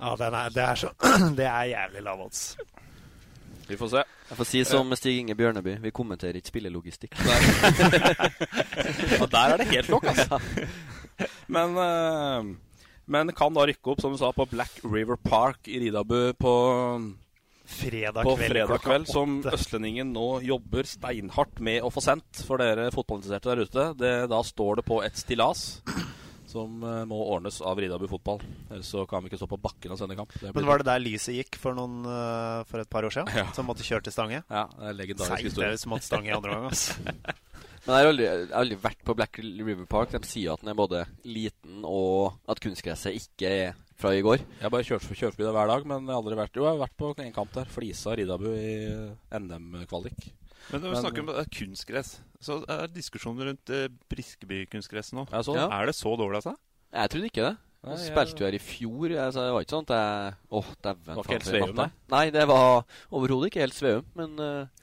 Ja, den er, det, er så, det er jævlig lav odds. Vi får se. Jeg får si som Stig Inge Bjørneby, vi kommenterer ikke spillelogistikk. Og der er det helt nok, altså. Men, eh, men kan da rykke opp, som du sa, på Black River Park i Ridabu på fredag på kveld fredag kveld, som. Østlendingen nå jobber steinhardt med å få sendt for dere fotballinteresserte der ute. Det, da står det på et stillas som eh, må ordnes av Ridabu fotball. Ellers så kan vi ikke stå på bakken og sende kamp. Det Men var det der lyset gikk for, noen, eh, for et par år siden? Ja. Som måtte kjøre til Stange? Ja, det er legendarisk Seigt historie. det som måtte Stange i andre gang, altså. Men jeg har aldri, jeg har aldri vært på Black River Park. De sier at den er både liten og at kunstgresset ikke er fra i går. Jeg har bare kjørt, kjørt forbi det hver dag, men jeg har aldri vært Jo, jeg har vært på en kamp der. Flisa Ridabu i NM-kvalik. Men når vi snakker om eh, kunstgress, så er det diskusjoner rundt eh, Briskeby-kunstgress nå. Ja, så. Ja. Er det så dårlig, altså? Jeg trodde ikke det. Nei, Jeg spilte jo her i fjor. Altså, det var ikke sånn at jeg Åh, dæven. Det var ikke helt Sveum, matte. Nei, det var overhodet ikke helt Sveum. Men uh,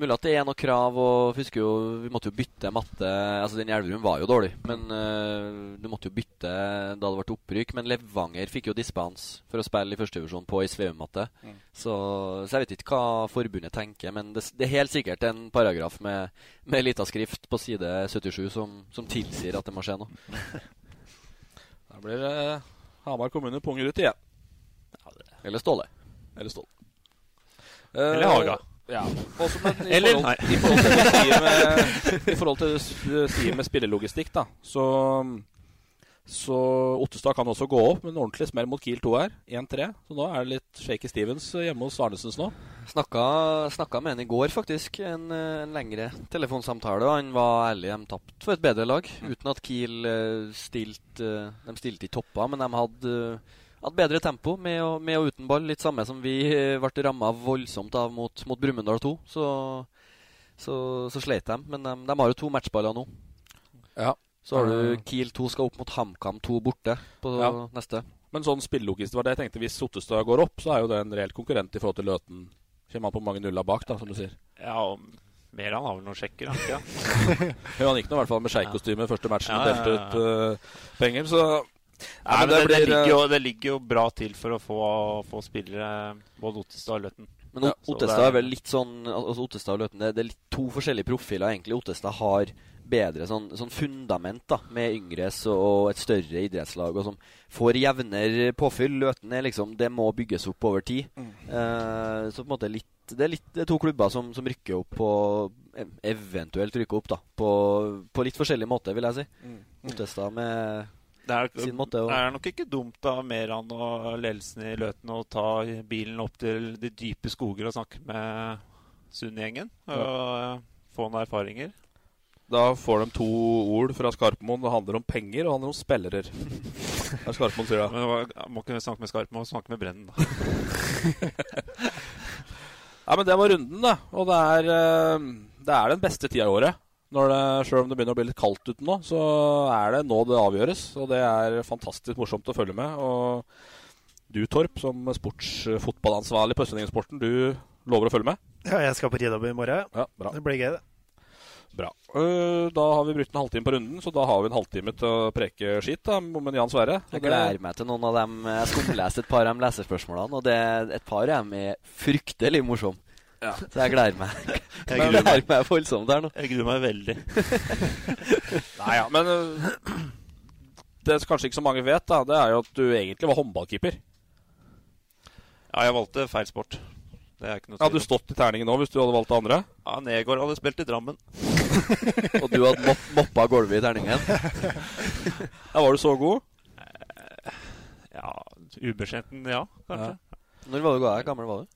mulig at det er noe krav. Og husker jo, vi måtte jo bytte matte. Altså, den i Elverum var jo dårlig, men uh, du måtte jo bytte da det ble opprykk. Men Levanger fikk jo dispens for å spille i førstevisjon på i Sveum-matte. Mm. Så, så jeg vet ikke hva forbundet tenker, men det, det er helt sikkert en paragraf med, med lita skrift på side 77 som, som tilsier at det må skje noe. Da blir det Hamar kommune punger ut igjen. Eller Ståle. Eller Ståle. Eller Haga. Ja. Også, men i Eller- forhold, i forhold til det du sier med, I forhold til det du sier med spillelogistikk, da, så så Ottestad kan også gå opp, men ordentlig smell mot Kiel 2 her. 1-3. Så nå er det litt shaky Stevens hjemme hos Arnesens nå. Snakka, snakka med han i går, faktisk. En, eh, en lengre telefonsamtale. og Han var ærlig. De tapte for et bedre lag. Uten at Kiel eh, stilte eh, De stilte i toppa, men de hadde, eh, hadde bedre tempo med og, med og uten ball. Litt samme som vi eh, ble ramma voldsomt av mot, mot Brumunddal 2. Så, så, så sleit de. Men de, de har jo to matchballer nå. Ja. Så har Eh. du Kiel 2 skal opp mot HamKam 2 borte på Ja. neste. Men sånn spillelogistikk var det jeg tenkte. Hvis Sottestad går opp, så er jo det en reell konkurrent i forhold til Løten. Kommer han på mange nuller bak, da, som du sier. Ja, og Meran har vel noen sjekker, han ikke? Han gikk nå i hvert fall med skeikostyme første matchen og Ja, ja, delte ut uh, penger, så Nei, men det, det, ligger jo, det ligger jo bra til for å få, få spillere både Ottestad og Løten. Men Ja, Ottestad er vel litt sånn altså Ottestad og Løten, det, det er litt to forskjellige profiler, egentlig. Ottestad har bedre sånn, sånn fundament da med yngres og et større idrettslag, og som får jevnere påfyll. Løten er liksom Det må bygges opp over tid. Eh, så på en måte litt det er, litt, det er to klubber som, som rykker opp på Eventuelt rykker opp, da. På, på litt forskjellig måte, vil jeg si. Mm. Ottestad med Det er, sin måte det er nok ikke dumt av Meran og ledelsen i Løten å ta bilen opp til de dype skoger og snakke med Sund-gjengen. Og ja. få noen erfaringer. Da får de to ord fra Skarpmoen. Det handler om penger, og det handler om spillere. Det er Skarpmoen sier da. Men må ikke snakke med Skarpmoen, må snakke med Brennen, da. Nei, men det var runden, da. Og det er, eh, det er den beste tida i året. Når det, Selv om det begynner å bli litt kaldt ute nå, så er det nå det avgjøres. Og det er fantastisk morsomt å følge med. Og du, Torp, som sportsfotballansvarlig på Østlendingsporten, du lover å følge med? Ja, jeg skal på Ridabu i morgen. Ja, bra. Det blir gøy, det. Bra. Eh, Da har vi brukt en halvtime på runden, så da har vi en halvtime til å preke skitt da, med Jan Sverre. Jeg gleder meg til noen av dem. Jeg skumleste et par av de lesespørsmålene, og det, et par av dem er fryktelig morsomme. Ja. Så jeg gleder meg. Jeg Jeg gruer meg. gleder meg voldsomt her nå. Jeg gruer meg veldig. Nei, ja, men øh, det kanskje ikke så mange vet, da, det er jo at du egentlig var håndballkeeper. Ja, jeg valgte feil sport. Det er ikke noe Hadde du stått i terningen nå hvis du hadde valgt det andre? Ja, Negård hadde spilt i Drammen. Og du hadde mop moppa gulvet i terningen. Ja, Var du så god? Ja, ubeskjeden, ja, kanskje. Når var du gammel var du?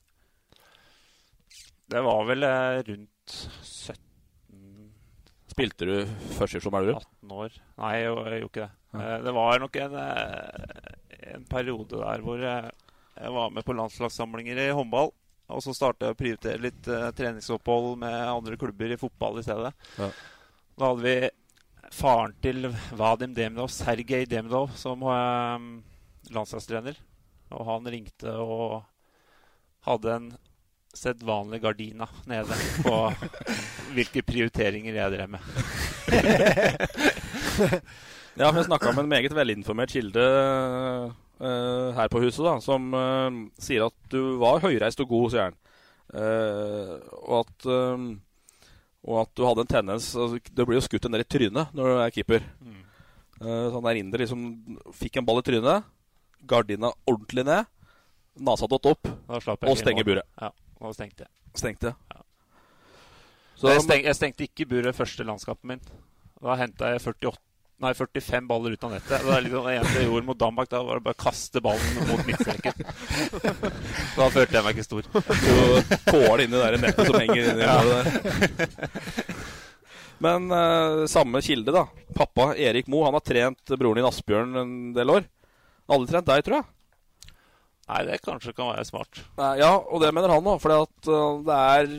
Det var vel eh, rundt 17 Spilte du førstedivisjon Elverum? 18 år. Nei, jeg, jeg gjorde ikke det. Ja. Det var nok en, eh, en periode der hvor jeg, var med på landslagssamlinger i håndball. Og så startet jeg å prioritere litt eh, treningsopphold med andre klubber i fotball i stedet. Ja. Da hadde vi faren til Vadim Demidov, Sergej Demidov, som eh, landslagstrener. Og han ringte og hadde en sedvanlig gardina nede på hvilke prioriteringer jeg drev med. Ja, jeg snakka med en meget velinformert kilde uh, her på huset, da, som uh, sier at du var høyreist og god, sier han. Uh, og at og at du hadde en tendens altså, Det blir jo skutt en del i trynet når du er keeper. Mm. Så han der inder liksom fikk en ball i trynet, gardina ordentlig ned, nasa tatt opp, og stenger buret. Ja, da stengte. Stengte. Så jeg, steng, jeg stengte ikke buret første landskapet min. Da henta jeg 48, nei, 45 baller ut av nettet. Det er liksom det eneste jeg gjorde mot Danmark. Da var det bare å kaste ballen mot midtstreken. da følte jeg meg ikke stor. Du får det inn i det nettet som henger inni Ja. der. Men uh, samme kilde, da. Pappa Erik Mo han har trent broren din Asbjørn en del år. Aldri trent deg, tror jeg. Nei, det kanskje kan være smart. Nei, ja, og det mener han òg. For det er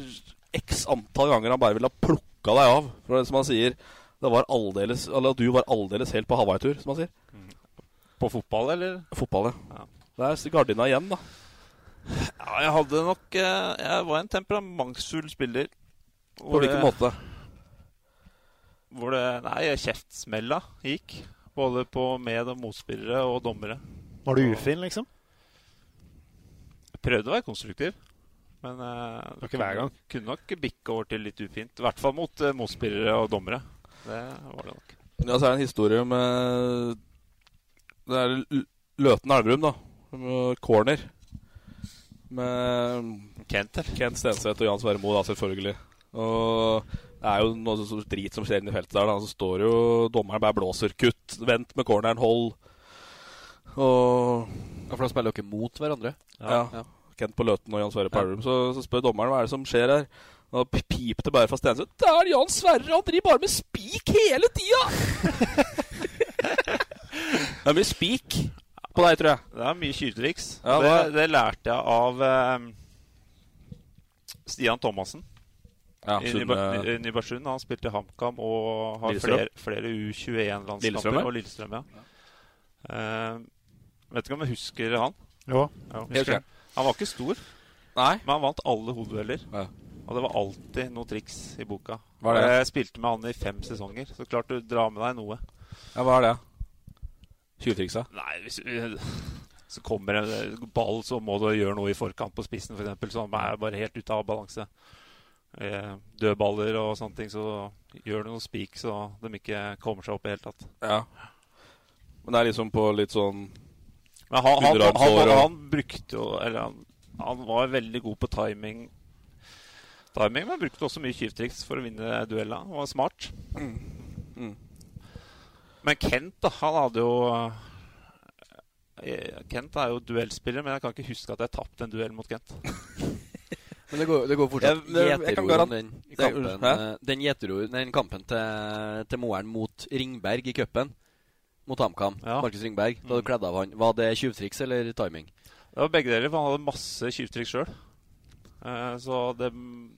x antall ganger han bare ville ha plukka deg av. For det som han sier, det var aldeles, eller at du var aldeles helt på Hawaii-tur, som han sier. På fotball, eller? Fotball, ja. Det er gardina igjen, da. Ja, jeg hadde nok eh, Jeg var en temperamentsfull spiller. På hvilken måte? Hvor det Nei, kjeftsmella gikk. Både på med- og motspillere og dommere. Var du ufin, liksom? Prøvde å være konstruktiv. Men uh, var ikke hver gang. kunne nok bikke over til litt ufint. I hvert fall mot uh, motspillere og dommere. Det var det nok. Ja, så er det en historie med Det er Løten Elverum, da. Med corner. Med Kent, eller? Kent Stenseth og Jan Sverre Moe, da, selvfølgelig. Og det er jo noe drit som skjer inni feltet der. da Så står jo dommeren bare blåser. Kutt, vent med corneren, hold. Og Ja, For da spiller dere mot hverandre? Ja. Kent på Løten og Jan Sverre på Ja. Så, så spør dommeren hva er det som skjer her. Og da pipte det bare fra Stenseth. Det er Jan Sverre! Han driver bare med spik hele tida! det er mye spik på deg, tror jeg. Det er mye tjuvtriks. Ja, det, det lærte jeg av eh, Stian Thomassen. Ja, I Nybergsund. Han spilte i HamKam og har Lillestrøm. flere, flere U21-landskamper. ja. Og Lillestrøm, ja. Eh, vet ikke om jeg husker han? Jo. Ja, husker. han. Han var ikke stor, Nei. men han vant alle hodedueller. Ja. Og det var alltid noe triks i boka. Hva er det? Jeg spilte med han i fem sesonger, så klart du drar med deg noe. Ja, hva er det? Tjuvtriksa? Nei, hvis så kommer en ball, så må du gjøre noe i forkant på spissen, f.eks., eksempel som er bare helt ute av balanse. Eh, Dødballer og sånne ting, så gjør du noe spik så de ikke kommer seg opp i hele tatt. Ja. Men det er liksom på litt sånn Men han, han, han, han, han brukte jo Eller han, han var veldig god på timing. Timing, Men brukte også mye tyvtriks for å vinne duella. Han var smart. Mm. Men Kent, da, han hadde jo eh, Kent er jo duellspiller, men jeg kan ikke huske at jeg tapte en duell mot Kent. Men det går, det går fortsatt Jeg- jeg- den kampen, eh, den, den kampen til, til Moeren mot Ringberg i cupen. Mot HamKam. Ja. Markus Ringberg. Da du kledde av han. Var det tjuvtriks eller timing? Det var begge deler, for han hadde masse tjuvtriks sjøl. Så det,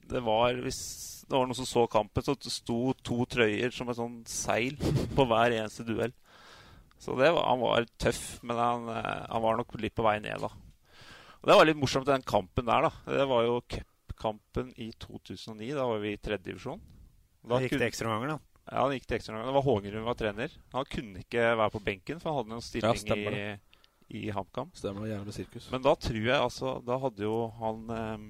det var Hvis det var noen som så kampen, så sto to trøyer som et sånn seil på hver eneste duell. Så det var, han var tøff, men han, eh, han var nok litt på vei ned, da. Og Det var litt morsomt, den kampen der. da Det var jo cupkampen i 2009. Da var vi i tredje divisjon. Da gikk det ekstraomganger, da. Ja, han gikk til ekstraomgang. Det var Hågerud var trener. Han kunne ikke være på benken, for han hadde en stilling ja, i, i HamKam. Stemmer det. Gjerne med sirkus. Men da tror jeg altså Da hadde jo han eh,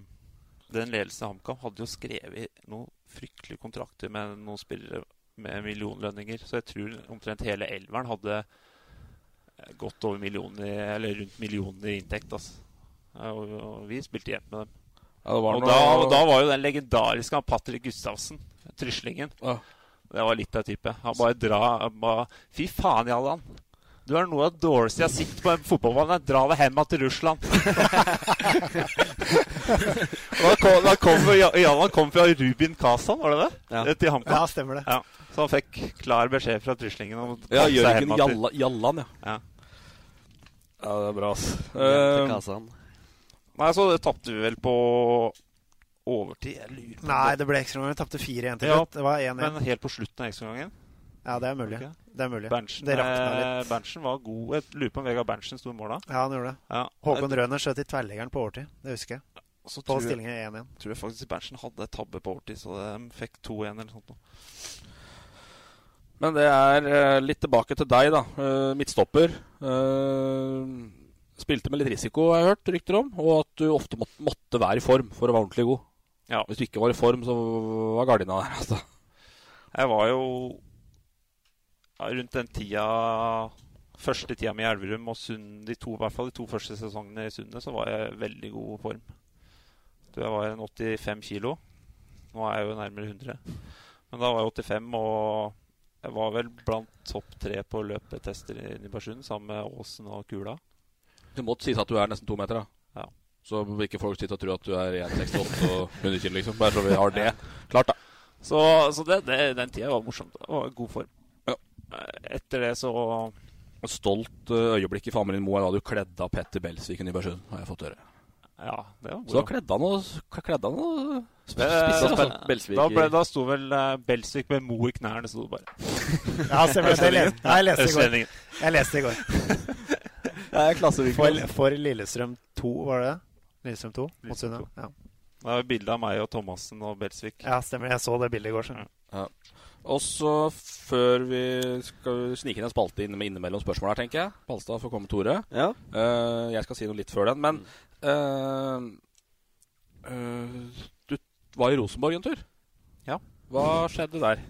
Den ledelsen i HamKam hadde jo skrevet noen fryktelige kontrakter med noen spillere med millionlønninger. Så jeg tror omtrent hele elveren hadde eh, gått over millioner Eller rundt millioner i inntekt. Altså. Og, og vi spilte jevnt med dem. Ja, det var og noe- da, og da var jo den legendariske Patrick Gustavsen, Tryslingen Det var litt av type. Han bare dra han bare, Fy faen, Jallan. Du er noe av det dårligste jeg har sett på en fotballbane. Dra deg hjem til Russland. Da kom, da kom Jallan kom fra Rubin Kazan, var det det? Ja. Til HamKam. Ja, stemmer det. Ja. Så han fikk klar beskjed fra Tryslingen om å Ja, Jørgen hjem Jalla, Jallan, ja. Ja. Ja, det er bra, ass. Eh, Nei, så tapte vi vel på overtid. Jeg lurer på Nei, det ble ekstraomganger. Tapte 4-1 til Ja, slutt. Det var 1-1. Men helt på slutten av ekstraomgangen. Ja, det er mulig. Okay. Det er mulig. Berntsen, det rakna eh, litt. Berntsen var god. Jeg lurer på om Vegard Berntsen sto i mål da. Ja, han gjorde det. Ja. Håkon Røner skjøt i tverrleggeren på overtid. Det husker jeg. Så på tror stillingen 1-1. tror jeg faktisk Berntsen hadde et tabbe på overtid, så de fikk 2-1 eller noe sånt. Men det er eh, litt tilbake til deg, da. Eh, midtstopper. Spilte med litt risiko, har jeg hørt rykter om. Og at du ofte måtte, måtte være i form for å være ordentlig god. Ja. Hvis du ikke var i form, så var gardina der. Altså. Jeg var jo ja, rundt den tida første tida i Elverum og Sund, de to, i hvert fall de to første sesongene i Sundet, så var jeg i veldig god form. Jeg var en 85 kilo. Nå er jeg jo nærmere 100. Men da var jeg 85, og jeg var vel blant topp tre på løpetester i Nybergsund sammen med Åsen og Kula. Det måtte sies at du er nesten to meter, da. Ja. Så ikke folk sitter og tror at du er 1,68 og 100 kg, liksom. Bare så vi har det klart, da. Så, så det, det, den tida var morsomt. Var god form. Ja. Etter det så stolt uh, øyeblikk i familien Moe er da du kledde av Petter Belsvik i Nybergsund, har jeg fått høre. Ja, det var Så da kledde han og kledde han og Eh, spissa spill Belsvik Da, ble, da sto vel uh, Belsvik med Mo i knærne, sto det bare. Ja, stemmer. Les- Nei, jeg leste i går. Jeg leste i går. Jeg. For, for Lillestrøm 2, var det det? Lillestrøm 2 mot Sunne? Ja. Det er jo bilde av meg og Thomassen og Belsvik. ja, stemmer. Jeg så det bildet i går. Så. Ja. Og så før vi skal snike inn en spalte inn med innimellom spørsmål her, tenker jeg. Balstad får komme, Tore. Ja. Uh, jeg skal si noe litt før den, men uh, uh, Du var i Rosenborg en tur. Ja. Hva skjedde der?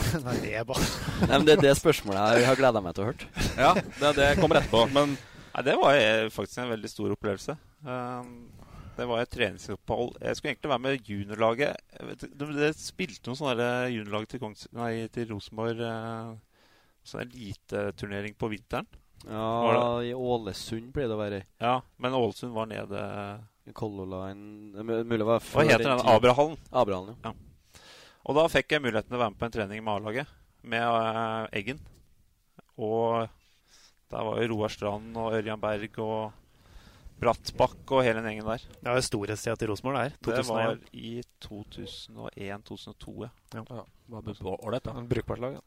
Nei, det er bare Nei, men det er det spørsmålet jeg har gleda meg til å høre. Ja, det, det kommer etterpå. Men Nei, det var faktisk en veldig stor opplevelse. Um, det var et treningsopphold. Jeg skulle egentlig være med juniorlaget. Det, spilte noen sånne juniorlag til, Kongs, nei, til Rosenborg. Uh, sånn eliteturnering på vinteren. Ja, i Ålesund pleier det å være. Ja, men Ålesund var nede Color Line Mulig var Hva heter den? Abrahallen. Abrahallen, ja. Og da fikk jeg muligheten til å være med på en trening med A-laget, med uh, Eggen. Og der var jo Roar Strand og Ørjan Berg og Brattbakk og hele den gjengen der. Det var storhetstida til Rosenborg der. Det var i 2001-2002, ja. Ja. var ålreit, da. Brukbart lag, ja.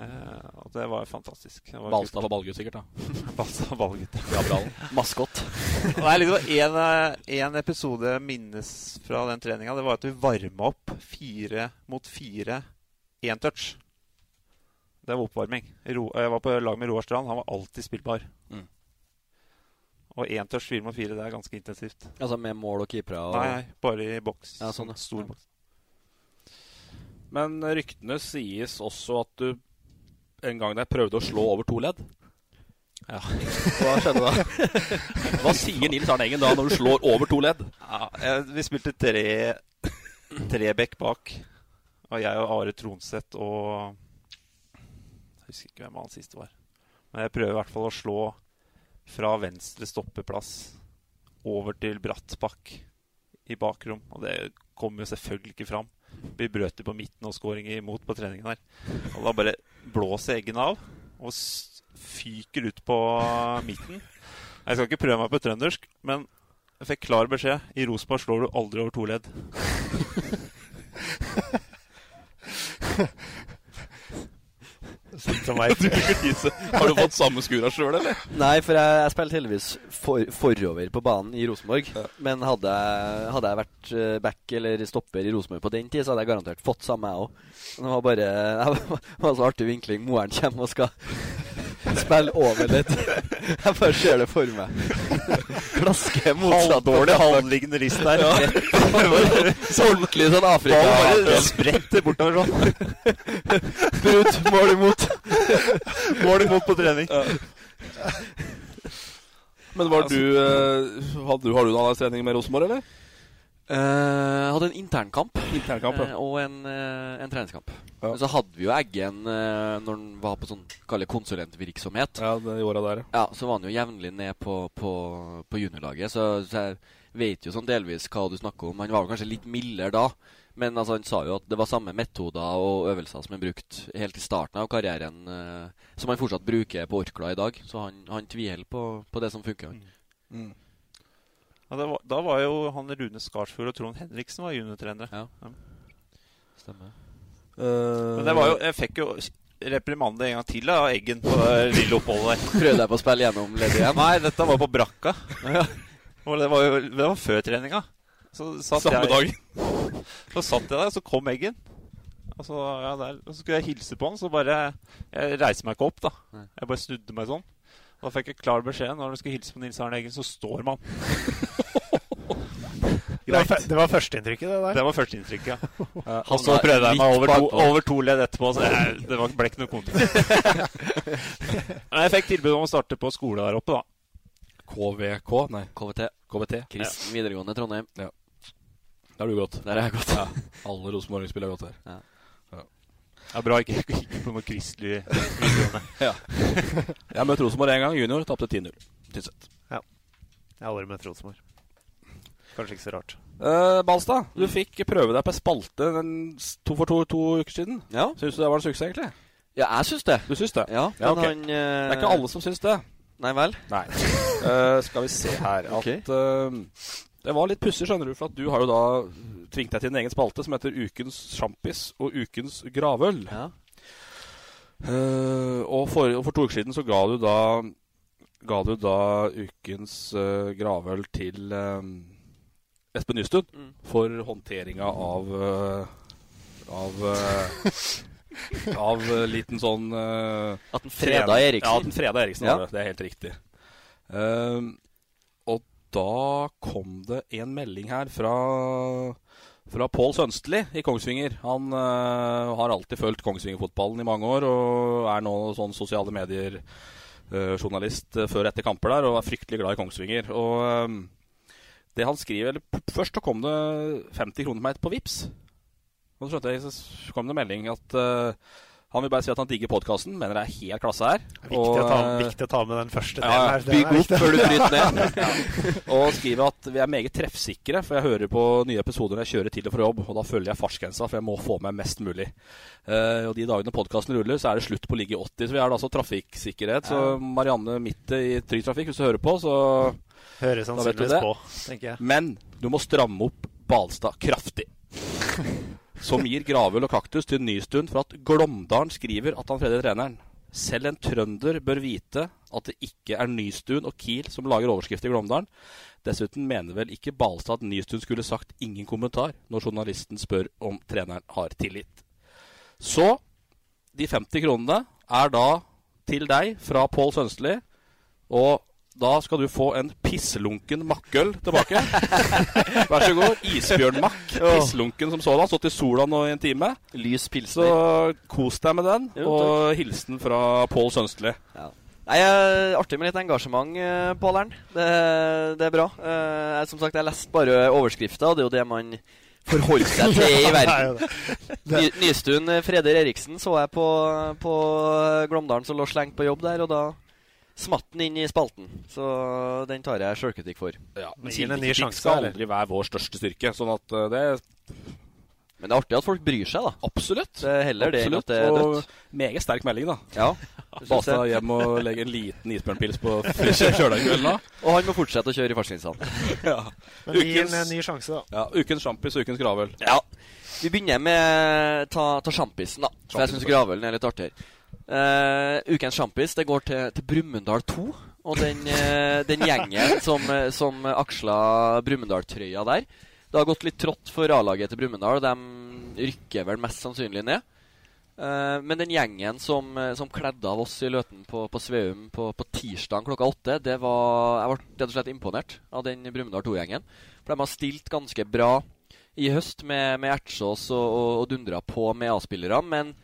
Eh, og det var fantastisk. Det var Balstad kult. var ballgutt, sikkert. da Balstad var ballgutt. Ja. Nei, det var en, eh, en episode minnes fra den treninga. Det var at vi varma opp fire mot fire én touch. Det var oppvarming. Ro, jeg var på lag med Roar Strand. Han var alltid spillbar. Mm. Og én touch fire mot fire, det er ganske intensivt. Altså med mål og keepere og Nei, nei, bare i boks. Ja, sånn, ja. Stor Ja. boks. Men ryktene sies også at du en gang der prøvde å slå over to ledd. Ja. Hva skjedde da? Hva sier Nils Arne Eggen da når du slår over to ledd? Ja, vi spilte tre tre bekk bak. Og jeg og Are Tronseth og Jeg husker ikke hvem han siste var. Men jeg prøver i hvert fall å slå fra venstre stoppeplass over til Brattbakk i bakrom. Og det kom jo selvfølgelig ikke fram. Vi brøt det på midten og skåring imot på treningen her. Og da bare blåser Eggen av og fyker ut på midten. Jeg skal ikke prøve meg på trøndersk, men jeg fikk klar beskjed. I Rosenborg slår du aldri over to ledd. Som meg. Har du fått samme skura sjøl, eller? Nei, for jeg, jeg spilte heldigvis for, forover på banen i Rosenborg. Men hadde, jeg- hadde jeg vært eh, back eller stopper i Rosenborg på den tid, så hadde jeg garantert fått samme, jeg òg. Det var bare Det var så artig vinkling. Moren kommer og skal spille over litt. Jeg bare ser det for meg. Klaske motsatt. Dårlig halvliggende rist der. Ja. Så ordentlig sånn Afrika. Bare spretter bortover sånn. Brudd, mål imot. Mål imot på trening. Men var du, eh, hadde du, Har du noen trening med Rosenborg, eller? Jeg hadde en internkamp. Internkamp, ja. uh, og en, uh, en treningskamp. Ja. Men så hadde vi jo Eggen uh, når han var på sånn konsulentvirksomhet. Ja, det i der, ja. Ja, så var han jo jevnlig ned på, på, på juniorlaget, så, så jeg vet jo sånn delvis hva du snakker om. Han var jo kanskje litt mildere da, men altså, han sa jo at det var samme metoder og øvelser som han brukte helt i starten av karrieren, som han fortsatt bruker på Orkla i dag. Så han, han tviholder på, på det som funker. Mm. Mm. Ja, det var, da var jo han Rune Skarsfjord og Trond Henriksen var juniortrenere. Ja. Stemmer. Men det var jo Jeg fikk jo reprimande en gang til av Eggen på det lille oppholdet der. Prøvde jeg på å spille gjennom leddet igjen? Nei, dette var på brakka. ja. det var jo det var før treninga. Så satt Samme jeg, Så satt jeg der, så kom Eggen. Og så, ja, der, og så skulle jeg hilse på han, så bare Jeg reiser meg ikke opp, da. Jeg bare snudde meg sånn. Da fikk jeg klar beskjed når du skal hilse på Nils Arne Eggen, så står man. Det var, var førsteinntrykket, det der. Det var førsteinntrykket, ja. Han og så prøvde jeg meg over to, over to ledd etterpå, så jeg, det var, ble ikke noe konto. Men jeg fikk tilbud om å starte på skole der oppe, da. KVK? Nei. KVT. KVT. Kristen videregående Trondheim. Ja. Der har du gått. Der har jeg gått. Ja. Alle Rosenborg-spillere har gått der. Ja. Det er bra ikke kikke på noe kristelig ja. Jeg møtte møtt Rosenborg én gang, junior. Tapte 10-0. Tynset. Ja. Jeg har aldri møtt Rosenborg. Kanskje ikke så rart. Uh, Balstad, du fikk prøve deg på spalte to for to, to uker siden. Ja. Syns du det var en suksess, egentlig? Ja, jeg syns det. Du syns det? Ja, ja okay. han, uh... Det er ikke alle som syns det. Nei vel? Nei. uh, skal vi se her at Ok. eh, Det var litt pussig, skjønner du, for at du har jo da tvingt deg til en egen spalte som heter Ukens sjampis og Ukens gravøl. Ja. Uh, og, for, og for to uker siden så ga du da Ga du da ukens uh, gravøl til uh, Espen Nystuen Mm. for håndteringa av Av Av liten sånn uh, At den freda Eriksen? Ja, at den freda Eriksen. Ja. det. Er helt riktig. Og da kom det en melding her fra fra Pål Sønstli i Kongsvinger. Han uh, har alltid fulgt Kongsvinger-fotballen i mange år og er nå sånn sosiale medier-journalist før og etter kamper der og er fryktelig glad i Kongsvinger. Og um, det han skriver eller, Først så kom det 50 kroner til meg på Vips. Og så skjønte jeg, så kom det melding at eh, han vil bare si at han digger podkasten, mener det er helt klasse her. Viktig, å ta, eh, viktig å ta med den første ja, delen her. Bygg opp før du bryter ned. ja. Og skriver at vi er meget treffsikre, for jeg hører på nye episoder når jeg kjører til og fra jobb, og da følger jeg fartsgrensa, for jeg må få med mest mulig. Uh, og de dagene podkasten ruller, så er det slutt på å ligge i 80, så vi er da altså trafikksikkerhet. Så Ja. Marianne midt i Trygg Trafikk, hvis du hører på, så Hører sannsynligvis på, tenker jeg. Men du må stramme opp Balstad kraftig. Som gir gravøl og kaktus til Nystuen for at Glåmdalen skriver at han freder treneren. Selv en trønder bør vite at det ikke er Nystuen og Kiel som lager overskrift i Glåmdalen. Dessuten mener vel ikke Balstad at Nystuen skulle sagt ingen kommentar når journalisten spør om treneren har tillit. Så de 50 kronene er da til deg fra Pål Sønstli. Og da skal du få en pisslunken makkøl tilbake. Vær så god. Isbjørnmakk. Pisslunken som sådan. Stått i sola nå i en time. Lys pilsner. Så kos deg med den. Jo, og hilsen fra Pål Sønstli. Ja. Nei, eh, Artig med litt engasjement, Pål Ern. Det, det er bra. Eh, jeg, som sagt, jeg leste bare overskrifta, og det er jo det man forholder seg til i verden. Ny, Nystuen eh, Freder Eriksen så jeg på, på Glåmdalen som lå slengt på jobb der, og da smatt den inn i spalten. Så den tar jeg sjølkritikk for. Ja, Men gi en ny sjanse, skal eller? aldri være vår største styrke. Sånn at eh, det Men det er artig at folk bryr seg, da. Absolutt. Det er heller det enn Absolutt. at det er Og meget sterk melding, da. Ja, Balstad hjem og legge en liten isbjørnpils på kjølekvelden da. Og han må fortsette å kjøre i fartsgrensene. Ja. Men gi en ny sjanse, da. Ja, ukens sjampis og ukens gravøl. Ja. Vi begynner med ta, ta sjampisen, da. For jeg syns gravølen er litt artigere. Eh, ukens sjampis det går til, til Brumunddal 2. Og den, uh, den gjengen som, eh, som aksla Brumunddal-trøya der. Det har gått litt trått for A-laget til Brumunddal. De rykker vel mest sannsynlig ned. Uh, men den gjengen som, som kledde av oss i Løten på, på Sveum på, på tirsdag klokka åtte, det var, jeg ble rett og slett imponert av den Brumunddal 2-gjengen. For de har stilt ganske bra i høst med, med Ertsås og, og, og dundra på med A-spillere. Men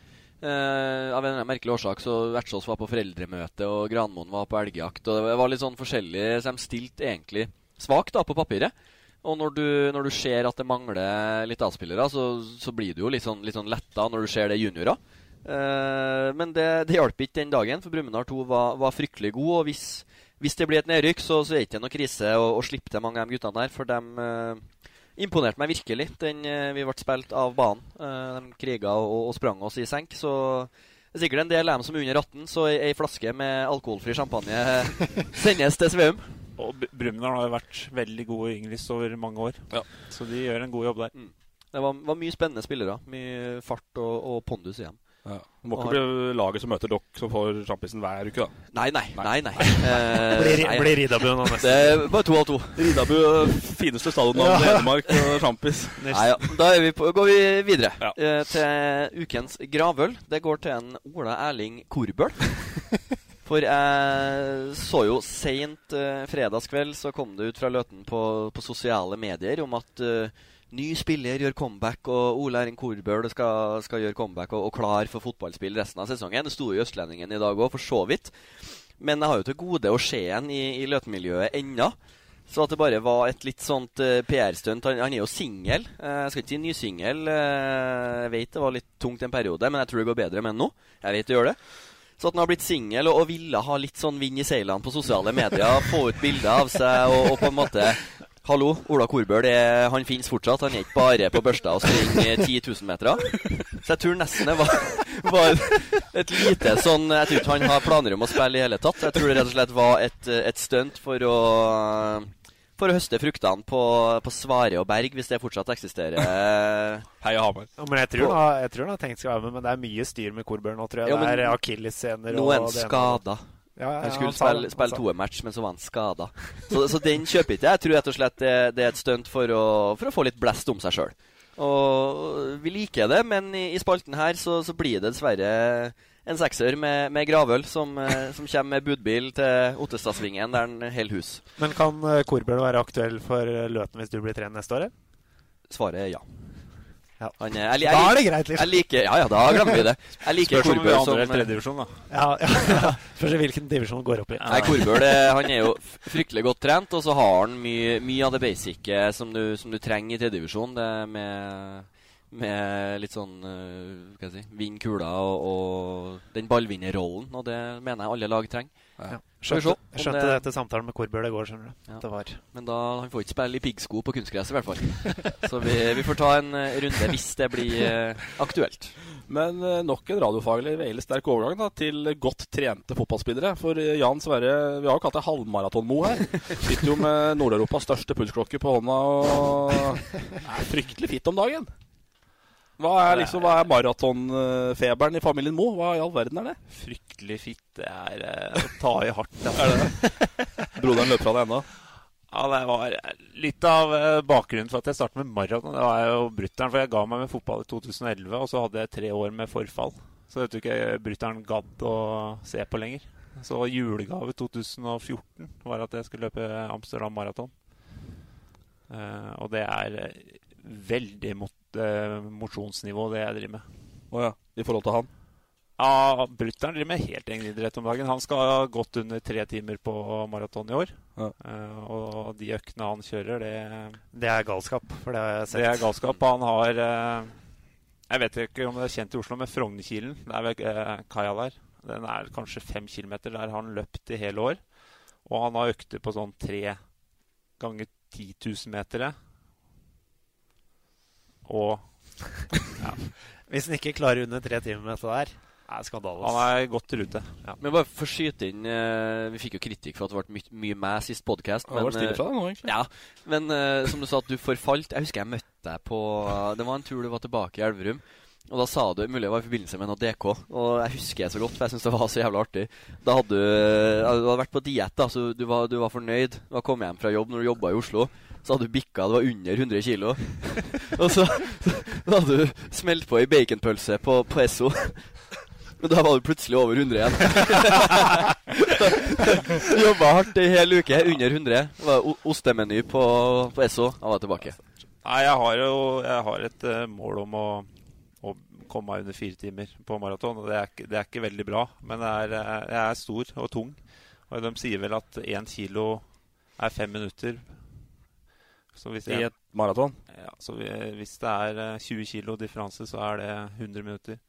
eh, av en merkelig årsak så Vertsås var på foreldremøte, og Granmoen var på elgjakt. Og det var litt sånn forskjellig, så de stilte egentlig svakt på papiret. Og når du, når du ser at det mangler litt A-spillere, så, så blir du jo litt sånn, litt sånn letta når du ser det juniorer. Eh, men det, det hjalp ikke den dagen, for Brumunddal 2 var, var fryktelig god. Og hvis, hvis det blir et nedrykk, så, så er det ikke noe krise å, å slippe til mange av de guttene der. For de eh, imponerte meg virkelig. Den, eh, vi ble spilt av banen. Eh, de kriga og, og sprang oss i senk. Så det er sikkert en del av dem som er under 18, så ei, flaske med alkoholfri champagne sendes til Sveum. Og Brumunddal har jo vært veldig gode ynglis over mange år. Så de gjør en god jobb der. Det var, var mye spennende spillere. Mye fart og, og pondus i dem. Ja. Det må ikke bli laget som møter dere som får sjampisen hver uke, da. Nei, nei. nei, nei. Eh, Blir- nei. blir Ridabu nå neste? Det er bare to av to. Ridabu, fineste stadion av Hedmark og sjampis. Nei, ja. Da er vi på, går vi videre eh, til ukens gravøl. Det går til en Ola Erling Korbøl. For jeg så jo seint eh, fredagskveld så kom det ut fra Løten på, på sosiale medier om at uh, ny spiller gjør comeback, og Ole Erling Korbøl skal, skal, gjøre comeback og, og klar for fotballspill resten av sesongen. Det sto i Østlendingen i dag òg, for så vidt. Men jeg har jo til gode å se en i, i Løten-miljøet ennå. Så at det bare var et litt sånt uh, PR-stunt. Han, han, er jo singel. Uh, jeg skal ikke si ny singel. Uh, jeg vet det var litt tungt en periode, men jeg tror det går bedre med ham nå. Jeg vet det gjør det. Så at han har blitt singel og, og, ville ha litt sånn vind i seilene på sosiale medier, få ut bilder av seg og, og, på en måte Hallo, Ola Korbøl han finnes fortsatt. Han er ikke bare på børsta og springer 10 000 meter. Så jeg tror nesten det var, var, et lite sånn Jeg tror ikke han har planer om å spille i hele tatt. Jeg tror det rett og slett var et, et stunt for å for å høste fruktene på, på Svare og Berg, hvis det fortsatt eksisterer. Heia Hamar. Ja, men jeg tror, han, jeg tror han har tenkt seg å være med, men det er mye styr med Korbøl nå, tror jeg. Ja, det er akillesscener Nå er han skada. Ja, ja, han skulle spille, spille toermatch, men så var han skada. Så, så, den kjøper ikke jeg. Jeg tror rett og slett det, det er et stunt for, for, å få litt blest om seg sjøl. Og vi liker det, men i, i spalten her så, så, blir det dessverre en sekser med, med gravøl som, eh, som, kommer med budbil til Ottestadsvingen der han holder hus. Men kan uh, Korbjørn være aktuell for Løten hvis du blir trener neste år? Svaret er ja. Ja. Han, jeg, jeg, jeg, da er det greit, liksom. Liker, ja, ja, da glemmer vi det. Jeg liker Spørs om vi andre eller tredje divisjon, da. Ja, ja, ja. Spørs hvilken divisjon han går opp i. Nei, Korbøl han er jo fryktelig godt trent, og så har han mye, mye av det basice som som du trenger i tredjedivisjon. Det med med litt sånn uh, hva skal jeg si, Vinn kula og, og den ballvinnerrollen. Og det mener jeg alle lag trenger. Ja. Skjønte, jeg skjønte det etter samtalen med Korbjørn i går. skjønner du. Ja. Det var. Men da, han får ikke spille i piggsko på kunstgress, i hvert fall. Så vi, vi, får ta en uh, runde hvis det blir uh, aktuelt. Men uh, nok en radiofaglig veldig sterk overgang da, til godt trente fotballspillere. For Jan Sverre, vi har jo kalt deg halvmaraton-Mo her. Sitter jo med Nord-Europas største pulsklokke på hånda og er fryktelig fitt om dagen. Hva er, liksom, hva er maratonfeberen i familien Mo? Hva i all verden er det? Fryktelig fitt. Det er uh, å ta i hardt. er det Broderen løper fra deg ennå? Ja, det var litt av uh, bakgrunnen for at jeg startet med maraton. Det var jo brutter'n, for jeg ga meg med fotball i 2011, og så hadde jeg tre år med forfall. Så det tror ikke brutter'n gadd å se på lenger. Så julegave 2014 var at jeg skulle løpe Amsterdam Maraton. Uh, og det er veldig mot uh, mosjonsnivå, det jeg driver med. Å oh, ja. I forhold til han? Ja, Brutter'n driver med helt egen idrett om dagen. Han skal ha gått under tre timer på maraton i år. Ja. Uh, og de øktene han kjører, det Det er galskap, for det har jeg sett. Det er galskap. Han har uh, Jeg vet ikke om det er kjent i Oslo, men Frognerkilen, det er ved uh, kaia der, den er kanskje fem kilometer. Der har han løpt i hele år. Og han har økter på sånn tre ganger 10 000 meter og ja. Hvis han ikke klarer under tre timer med dette der, er skandale. Han er godt i rute. Ja. Men bare for å skyte inn uh, Vi fikk jo kritikk for at det ble my mye meg sist podkast. Men, det var fra deg nå, egentlig. Ja, men uh, som du sa, at du forfalt. Jeg husker jeg møtte deg på uh, Det var en tur du var tilbake i Elverum. Og da sa du Mulig det var i forbindelse med noe DK. Og jeg husker det så godt, for jeg syns det var så jævla artig. Da hadde du, du hadde vært på diett, da, så du var, du var fornøyd. Du var kommet hjem fra jobb når du jobba i Oslo så hadde du bikka, det var under 100 kilo. og så, så hadde du smelt på ei baconpølse på, på Esso. Men da var du plutselig over 100 igjen. Jobba hardt ei hel uke, under 100. Det var ostemeny på, på Esso. Da var jeg tilbake. Nei, jeg har jo jeg har et uh, mål om å, å, komme meg under fire timer på maraton. Og det er, det er, ikke veldig bra, men er, eh, jeg er stor og tung. Og de sier vel at én kilo er fem minutter I et maraton? Ja, så hvis det er 20 kg kilo differanse, så er det 100 minutter.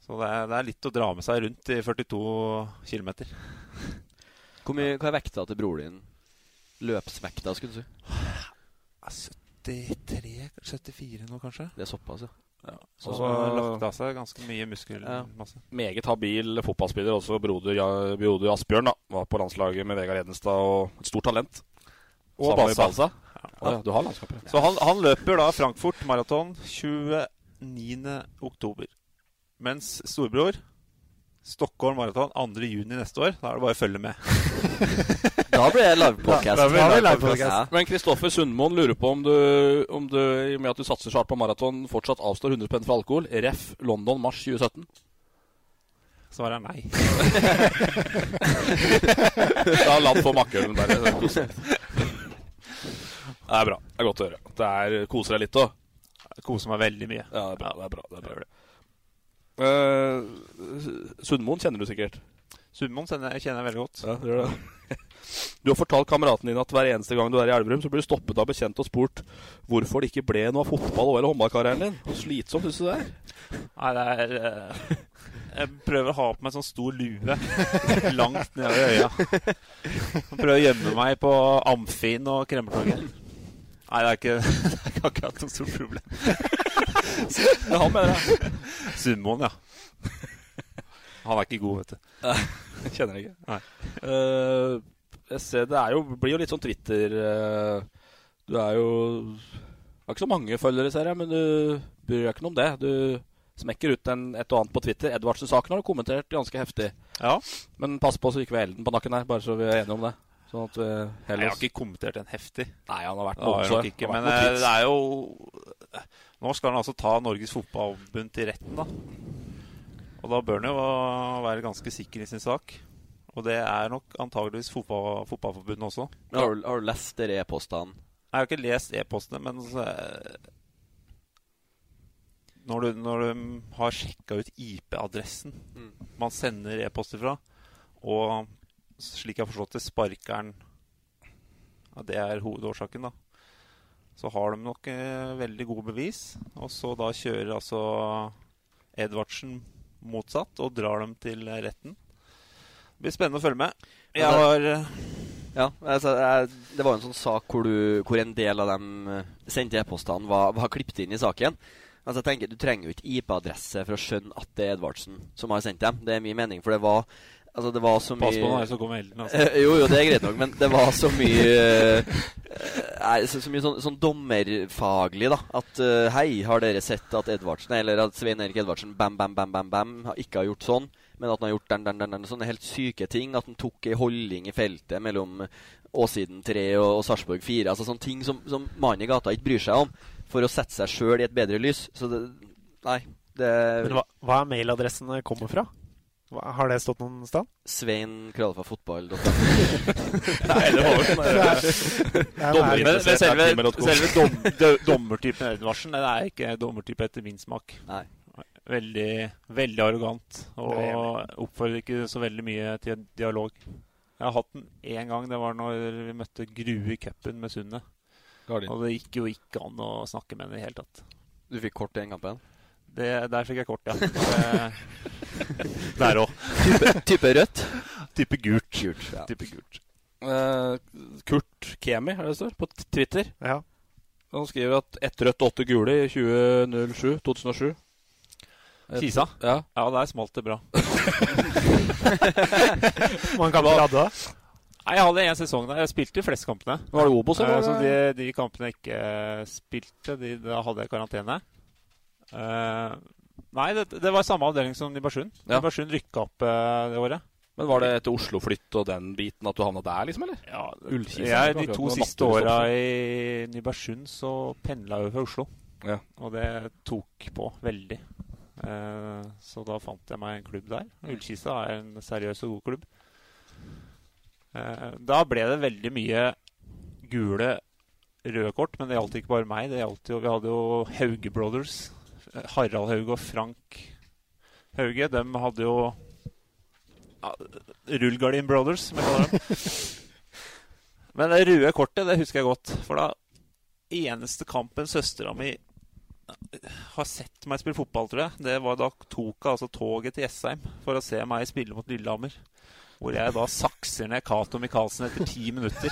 Så det er, det er, litt å dra med seg rundt i 42 km. Hvor mye, hva er vekta til broren din? Løpsvekta, skulle du si? 73, 74 nå, kanskje. Det er såpass, ja. Ja. Så har lagt av seg ganske mye muskelmasse. Ja. Meget habil fotballspiller, også broder, ja, broder Asbjørn. da Var på landslaget med Vegard Edenstad og et stort talent. Og Balsa. Balsa. Ja. Oh, ja, du har landskapet. Så han, han, løper da Frankfurt maraton 29. oktober. Mens storebror Stockholm maraton 2. juni neste år. Da er det bare å følge med. da blir det livepodkast. Live ja. Men Kristoffer Sundmoen lurer på om du, om du, i og med at du satser så hardt på maraton, fortsatt avstår 100 spenn for alkohol. Ref. London mars 2017. Svaret er nei. Da land på makkølen bare. Det er bra. Det er godt å høre. Det er Koser deg litt òg? Koser meg veldig mye. Ja, det er bra. Det er bra, det er bra. Uh, Sundmoen kjenner du sikkert? Sundmoen kjenner, kjenner jeg veldig godt. Ja, gjør det. Du har fortalt kameraten din at hver eneste gang du er i Elverum, så blir du stoppet av bekjent og spurt hvorfor det ikke ble noe av fotball- eller håndballkarrieren din. Hvor slitsomt syns du det er? Nei, det er uh, Jeg prøver å ha på meg en sånn stor lue langt nedover øya. Prøver å gjemme meg på Amfin og Kremmertorget. Nei, det er ikke, det er ikke akkurat noe stort problem. Men han mener det. Sundmoen, ja. Han er ikke god, vet du. Nei, Kjenner jeg ikke. Uh, jeg ser, det er jo, blir jo litt sånn Twitter uh, Du er jo Har ikke så mange følgere, ser jeg, men du bryr deg ikke noe om det. Du smekker ut en, et og annet på Twitter. Edvardsen-saken har du kommentert ganske heftig. Ja. Men pass på så ikke vi har elden på nakken her, bare så vi er enige om det. Sånn at vi Nei, jeg har ikke kommentert den heftig. Nei, han har vært noe ja, ikke, men eh, det er jo Nå skal han altså ta Norges Fotballforbund til retten, da. Og da bør han jo være ganske sikker i sin sak. Og det er nok antageligvis fotball, Fotballforbundet også. Men har, du, har du lest dere e-postene? Jeg har ikke lest e-postene, men så, når, du, når du har sjekka ut IP-adressen Mm. man sender e-poster fra, og slik jeg har forstått det, sparkeren ja, Det er hovedårsaken, da. Så har de nok eh, veldig gode bevis. Og så da kjører altså Edvardsen motsatt og drar dem til retten. Det blir spennende å følge med. Jeg har eh, Ja, altså, det var jo en sånn sak hvor, du, hvor en del av de eh, sendte e-postene var, var klippet inn i saken. Altså jeg tenker, Du trenger jo ikke IP-adresse for å skjønne at det er Edvardsen som har sendt dem. Det er min mening, for det var Altså det var så mye Pass på ellers så kommer elden, altså. Jo, jo, det er greit nok, men det var så mye eh, eh, så, så mye sånn, sånn dommerfaglig, da. At eh, hei, har dere sett at Edvardsen Eller at Svein Erik Edvardsen bam, bam, bam, bam, bam ikke har gjort sånn, men at han har gjort den, den, den, den Sånne helt syke ting. At han tok ei holdning i feltet mellom Åsiden 3 og, og Sarpsborg 4. Altså sånne ting som, som mannen i gata ikke bryr seg om, for å sette seg sjøl i et bedre lys. Så det Nei. Det Men hva, hva er mailadressen det kommer fra? Hva, har det stått noen sted? Svein krøllalfa fotball. Nei, det var jo sånn Men, selve, selve dom, dommertypen Edvardsen Den er ikke dommertype etter min smak. Nei. Veldig, veldig arrogant. Og oppfordrer ikke så veldig mye til dialog. Jeg har hatt den én gang. Det var når vi møtte Grue i cupen med Sundet. Og det gikk jo ikke an å snakke med henne i det hele tatt. Du fikk kort i den kampen? Det, der fikk jeg kort, ja. Der òg. Type, type rødt? Type gult. Gult, ja. Type gult. Uh, Kurt Kemi, er det det står, på Twitter. Ja. Han skriver at ett rødt, åtte gule i 2007, 2007. Kisa? Ja. ja, der smalt det bra. Man kan hadde du? Nei, Jeg hadde én sesong der. Jeg spilte de fleste kampene. Var det Obos, eller? Eh, Så de, de kampene jeg ikke spilte, de, da hadde jeg karantene. Eh, nei, det, det var samme avdeling som Nybergsund. Ja. Nybergsund rykka opp uh, det året. Men var det etter Oslo-flytt og den biten at du havna der, liksom, eller? Ja, Ullkisa, jeg, De to siste åra i Nybergsund så pendla jeg jo fra Oslo. Ja. Og det tok på veldig. Uh, så da fant jeg meg en klubb der. Ullkisa er en seriøs og god klubb. Uh, da ble det veldig mye gule røde kort, men det gjaldt ikke bare meg. Det gjaldt jo, Vi hadde jo Hauge Brothers. Eh, Harald Hauge og Frank Hauge. De hadde jo ja, Rullgardin Brothers, som jeg kaller dem. Men det røde kortet, det husker jeg godt. For da eneste kampen søstera mi har sett meg spille fotball, tror jeg, det var da tok hun altså toget til Jessheim for å se meg spille mot Lillehammer. Hvor jeg da sakser ned Cato Michaelsen etter ti minutter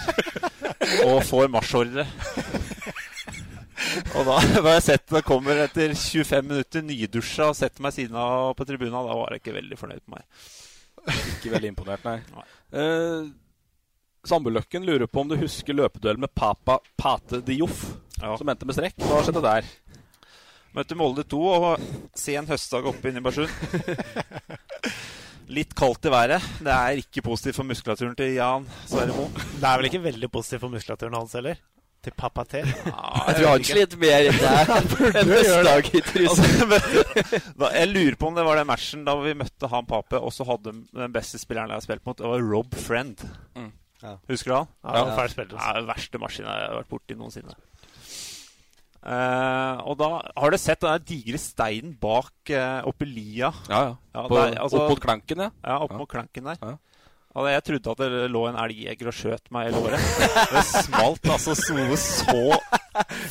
og får marsjordre. Og da har jeg sett det kommer etter 25 minutter nydusja og setter meg siden av på tribuna. Da var jeg ikke veldig fornøyd med meg. Ikke veldig imponert, nei. Uh, Sambuløkken lurer på om du husker løpeduellen med Papa Pate Dioff, som endte med strekk. Hva skjedde der? Møtte Molde 2 og sen høstdag oppe i Nybergsund. Litt kaldt i været. Det er ikke positivt for muskulaturen til Jan Sverre Moe. Det er vel ikke veldig positivt for muskulaturen hans heller? Til pappa T. jeg tror han sliter mer enn deg. En høstdag i. Altså, jeg lurer på om det var den matchen da vi møtte han Pape, og så hadde den beste spilleren jeg har spilt mot, det var Rob Friend. Mm. Ja. Husker du han? Ja, ja. fæl spiller, Ja, den verste maskinen jeg har vært borti noensinne. Uh, og da har du sett den digre steinen bak uh, oppi lia. Ja, ja. ja der, opp mot klanken, ja. Ja, opp Ja. mot klanken der. Ja. Og jeg trodde at det lå en elgjeger og skjøt meg i låret. Det smalt altså noe så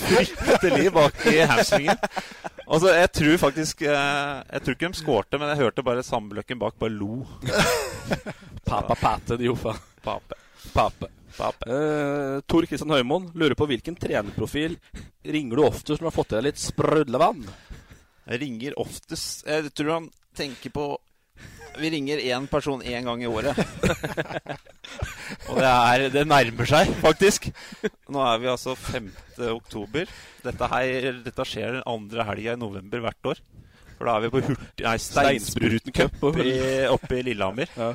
fryktelig bak i hamstringen. Altså, jeg tror faktisk eh, Jeg tror ikke de skårte, men jeg hørte bare samløkken bak bare lo. Papa Pate de Joffa. Pape. Pape. Pape. Uh, Tor Kristian Høymoen lurer på hvilken trenerprofil ringer du oftest når du har fått i deg litt sprudlevann? Jeg ringer oftest Jeg tror han tenker på Vi ringer én person én gang i året. Og det, er, det nærmer seg, faktisk. Nå er vi altså 5. oktober. Dette, her, dette skjer den andre helga i november hvert år. For da er vi på nei, Steinspruten Cup oppe i Lillehammer. Ja.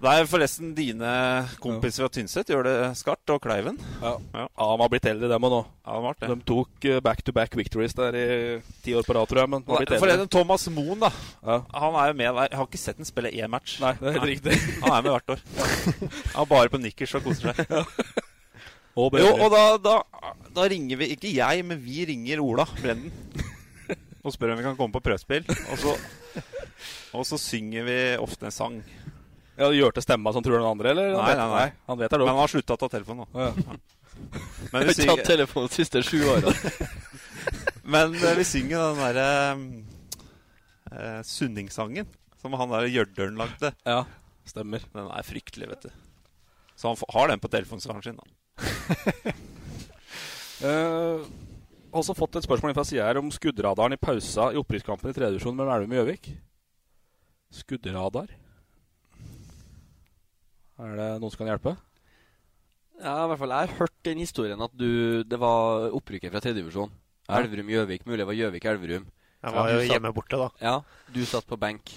Der forresten dine kompiser fra Tynset gjør det skarpt, og Kleiven. Ja. Ja. Ja, de har blitt eldre, dem òg nå. Ja, det var det. De tok eh, back-to-back victories der i ti år på rad, tror jeg. Men de har blitt eldre. Forresten, Thomas Moen, da. Ja. Han er jo med. Jeg har ikke sett ham spille én match. Nei, det er helt riktig. Han er med hvert år. Han er bare på nikkers og koser seg. Og Jo, og da, da, da ringer vi Ikke jeg, men vi ringer Ola Brenden. Og spør om vi kan komme på prøvespill. Og så, og så synger vi ofte en sang. Ja, du gjør til stemma som tror den andre, eller? Nei, nei, nei. Han vet det, Men han har slutta å ta telefonen nå. Ja. Men vi har ikke telefonen telefon de siste sju åra. men eh, vi synger den derre eh, Sunningssangen som han der Gjørdølen lagde. ja, stemmer. Den er fryktelig, vet du. Så han har den på telefonsvareren sin. da uh, også fått et spørsmål fra sida her om skuddradaren i pausa i opprykkskampen i tredje divisjon mellom Elverum og Gjøvik. Skuddradar? Er det noen som kan hjelpe? Ja, i hvert fall jeg har hørt den historien at du Det var opprykket fra tredjedivisjon. Elverum-Gjøvik. Mulig det var Gjøvik-Elverum. Jeg var jo satt- hjemme borte, da. Ja, du satt på benk.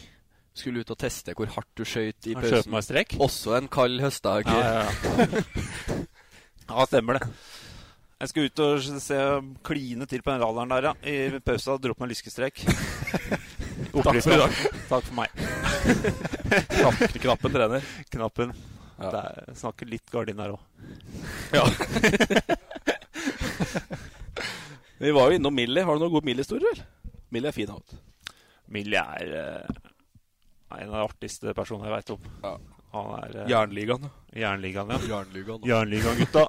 Skulle ut og teste hvor hardt du skøyt i pausen. meg strekk. Også en kald høstdag. Ja, ja, ja. ja, stemmer det. Jeg skal ut og se kline til på den radaren der, ja. I pausa dro opp en lyskestrek. Takk for i dag. Takk for meg. Knapp, knappen trener. Knappen. Ja. Det er, snakker litt gardin her òg. Ja. Vi var jo innom Millie. Har du noen gode Millie-historier? Millie er fin. Alt. Millie er uh, en av de artigste personene jeg veit om. Ja. Han er uh, Jernligaen. Jernligaen, ja. Jernligaen. Jernligaen, gutta.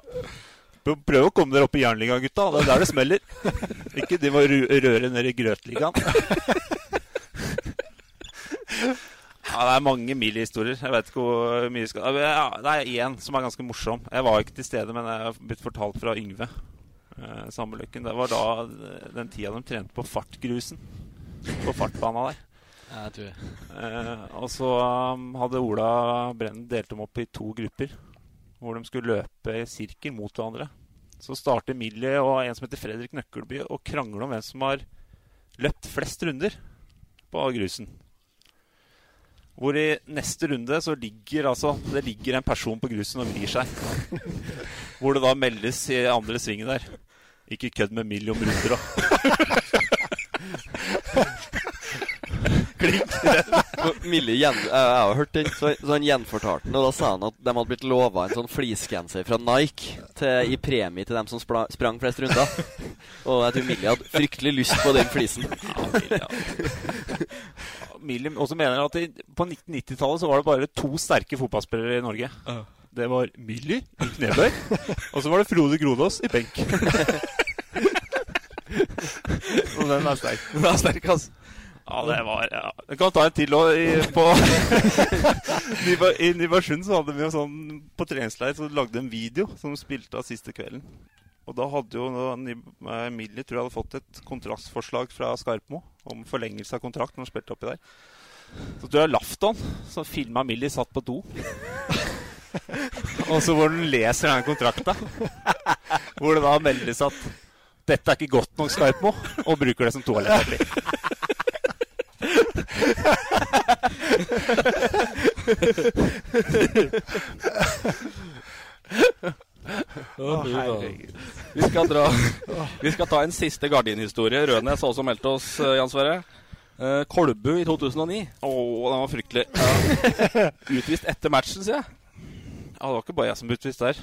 Prøv å komme dere opp i Jernligaen, gutta. Det er der det smeller. Ikke de må røre ned i Grøtligaen. Ja, det er mange Millie-historier. Jeg vet ikke hvor mye skal ja, Det er én som er ganske morsom. Jeg var ikke til stede, men jeg har blitt fortalt fra Yngve. Eh, Sambeløkken. Det var da eh, den tida de trente på fartgrusen. På fartbana der. Ja, jeg tror det. Eh, og så um, hadde Ola Brennen delt dem opp i to grupper. Hvor de skulle løpe i sirkel mot hverandre. Så starter Millie og en som heter Fredrik Nøkkelby og krangler om hvem som har løpt flest runder på grusen. Hvor i neste runde så ligger altså Det ligger en person på grusen og vrir seg. Hvor det da meldes i andre svingen der. Ikke kødd med Millie om runder, da. Millie gjen, jeg, jeg har hørt den, så, så han gjenfortalte den. Og da sa han at de hadde blitt lova en sånn fleecegenser fra Nike til, i premie til dem som spra, sprang flest runder. Og jeg tror Millie hadde fryktelig lyst på den flisen. Ja, Millie, ja. Millie også mener at i, på 1990-tallet så var det bare to sterke fotballspillere i Norge. Det var Millie i knebøy, og så var det Frode Grodås i benk. og den er sterk. Den er sterk, altså. Ja, det var ja. Jeg kan ta en til òg. I Nybergsund så hadde vi jo sånn På treningsleir så lagde de en video som spilte av siste kvelden. Og da hadde jo eh, Millie tror jeg hadde fått et kontraktsforslag fra Skarpmo om forlengelse av kontrakt når hun spilte oppi der. Så tror jeg Lafton, som filma Millie, satt på do. Og så hvor den leser den kontrakta, hvor det da meldes at dette er ikke godt nok Skarpmo, og bruker det som toalettpapir. Å, herregud. Vi skal, dra, vi skal ta en siste gardinhistorie. Rødnes har også meldt oss, eh, Jan Sverre. Eh, Kolbu i 2009. Å, den var fryktelig. Utvist etter matchen, sier jeg. Ja, det var ikke bare jeg som ble utvist der.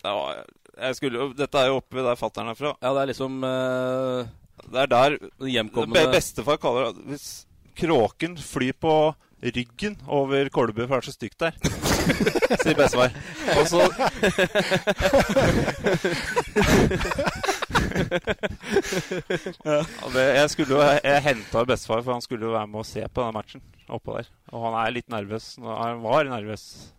Det var, jeg skulle, dette er jo oppe der fatter'n er fra. Ja, det er liksom eh, Det er der hjemkommende Be- Bestefar kaller det Hvis kråken flyr på ryggen over Kolbu, for det er så stygt der, sier bestefar. Og så jeg skulle jo Jeg henta bestefar, for han skulle jo være med og se på den matchen oppå der. Og han er litt nervøs. Han var nervøs.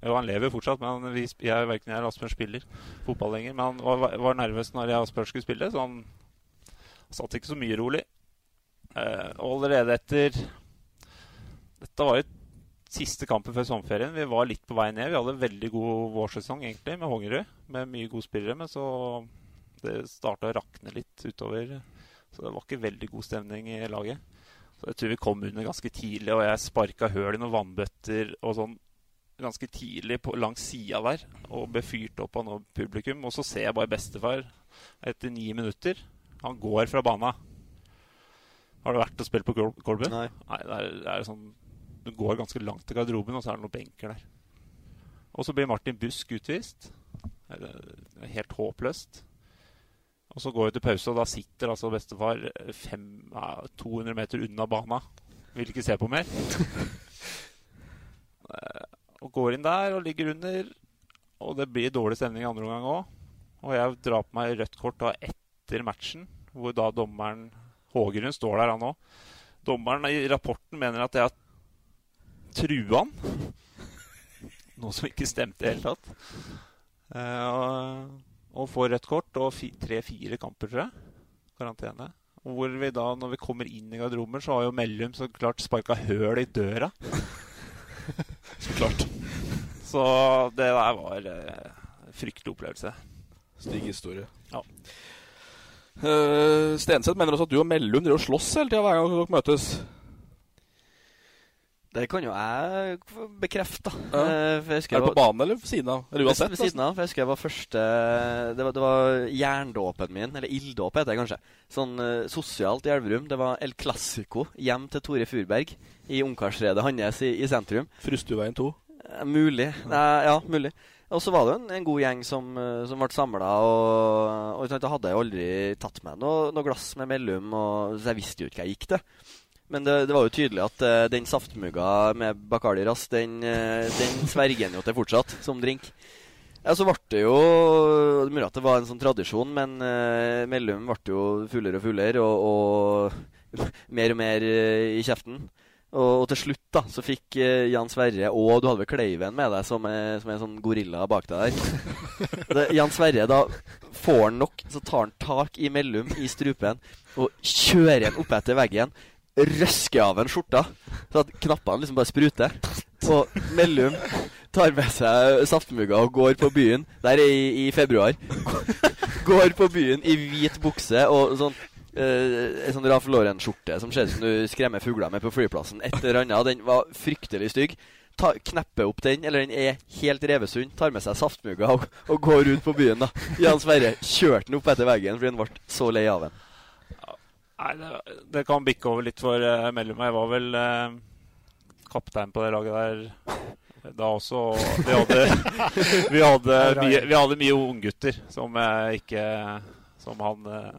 Jo, han lever fortsatt, men vi, jeg, verken jeg eller Asbjørn spiller fotball lenger. Men han var, var nervøs når jeg og Asbjørn skulle spille, så han satt ikke så mye rolig. Eh, allerede etter Dette var jo siste kampen før sommerferien. Vi var litt på vei ned. Vi hadde en veldig god vårsesong egentlig med Hongerud, med mye gode spillere. Men så det starta å rakne litt utover. Så det var ikke veldig god stemning i laget. Så jeg tror vi kom under ganske tidlig, og jeg sparka høl i noen vannbøtter og sånn ganske tidlig på, langs sida der og ble fyrt opp av noe publikum. Og så ser jeg bare bestefar etter ni minutter. Han går fra bana. Har du vært og spilt på Kol- Kolbu? Nei. det er, det er sånn Du går ganske langt til garderoben, og så er det noen benker der. Og så blir Martin Busk utvist. Det er helt håpløst. Og så går vi til pause, og da sitter altså bestefar fem, ja, 200 meter unna bana. Vil ikke se på mer. Eh, og går inn der og ligger under. Og det blir dårlig stemning andre omgang òg. Og jeg drar på meg rødt kort da etter matchen, hvor da dommeren Hågerud står der, han òg. Dommeren i rapporten mener at jeg har trua han. Noe som ikke stemte i det hele tatt. Uh, og, får rødt kort og tre-fire kamper, tror jeg. Karantene. Og hvor vi da, når vi kommer inn i garderoben, så har jo Mellum så klart sparka høl i døra. Så klart. Så det der var uh, fryktelig opplevelse. Stygg historie. Ja. Uh, Stenseth mener også at du og Mellum driver og slåss hele tida hver gang dere møtes. Det kan jo jeg bekrefte. Ja. Eh, Er det på banen eller ved siden av? Eller uansett? Ved siden av. For jeg husker jeg var første Det var, det var jerndåpen min, eller ilddåp heter det kanskje. Sånn uh, sosialt i Elverum. Det var El Clásico hjem til Tore Furberg i ungkarsredet hans i, i sentrum. Frustuveien 2? Eh, mulig. Ja. ja, mulig. Og så var det jo en, en god gjeng som, eh, som ble samla, og, og da hadde jeg aldri tatt meg noe, noe glass med mellom, og, så jeg visste jo ikke hva jeg gikk til. Men det, det var jo tydelig at uh, den saftmugga med Bacardi Ras, den, uh, den sverger en jo til fortsatt, som drink. Ja, så ble det jo Det mulig at det var en sånn tradisjon, men uh, Mellum ble jo fullere og fullere, og, og mer og mer i kjeften. Og, og til slutt da, så fikk uh, Jan Sverre Og du hadde vel Kleiven med deg, som er, som er en sånn gorilla bak deg der. det, Jan Sverre, da får han nok, så tar han tak i Mellum i strupen og kjører han opp etter veggen. Røsker av en skjorta, så at knappene liksom bare spruter. Og Mellum tar med seg saftmugga og går på byen. Der er i, i februar. Går på byen i hvit bukse og sånn Uh, en sånn Ralph Lauren-skjorte som ser ut som du skremmer fugler med på flyplassen. Et eller annet. Den var fryktelig stygg. Ta, knepper opp den, eller den er helt revesund. Tar med seg saftmugga og, og går ut på byen. da Jan Sverre kjørte den opp etter veggen fordi han ble så lei av den. Nei, det, det kan bikke over litt for uh, Mellom. Jeg var vel uh, kaptein på det laget der da også. og Vi hadde, vi hadde, mye, vi hadde mye unggutter som uh, ikke Som han uh,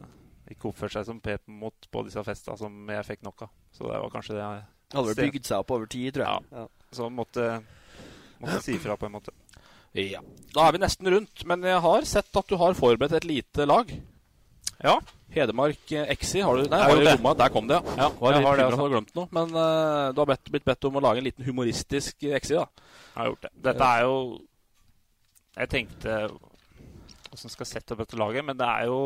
ikke oppført seg som pep mot på disse festene som jeg fikk nok av. Så det var kanskje det jeg Hadde vel bygd seg opp over tid, tror jeg. Ja. Så måtte, måtte si ifra på en måte. Ja. Da er vi nesten rundt, men jeg har sett at du har forberedt et lite lag. Ja. Hedmark eh, Exi har du Nei, har du det. romma? Der kom det, ja. Ja, var jeg har det bekymret for også. å ha glemt noe. Men uh, du har bedt, blitt bedt om å lage en liten humoristisk Exi, da. Jeg har gjort det. Dette er jo Jeg tenkte åssen skal jeg sette opp dette laget, men det er jo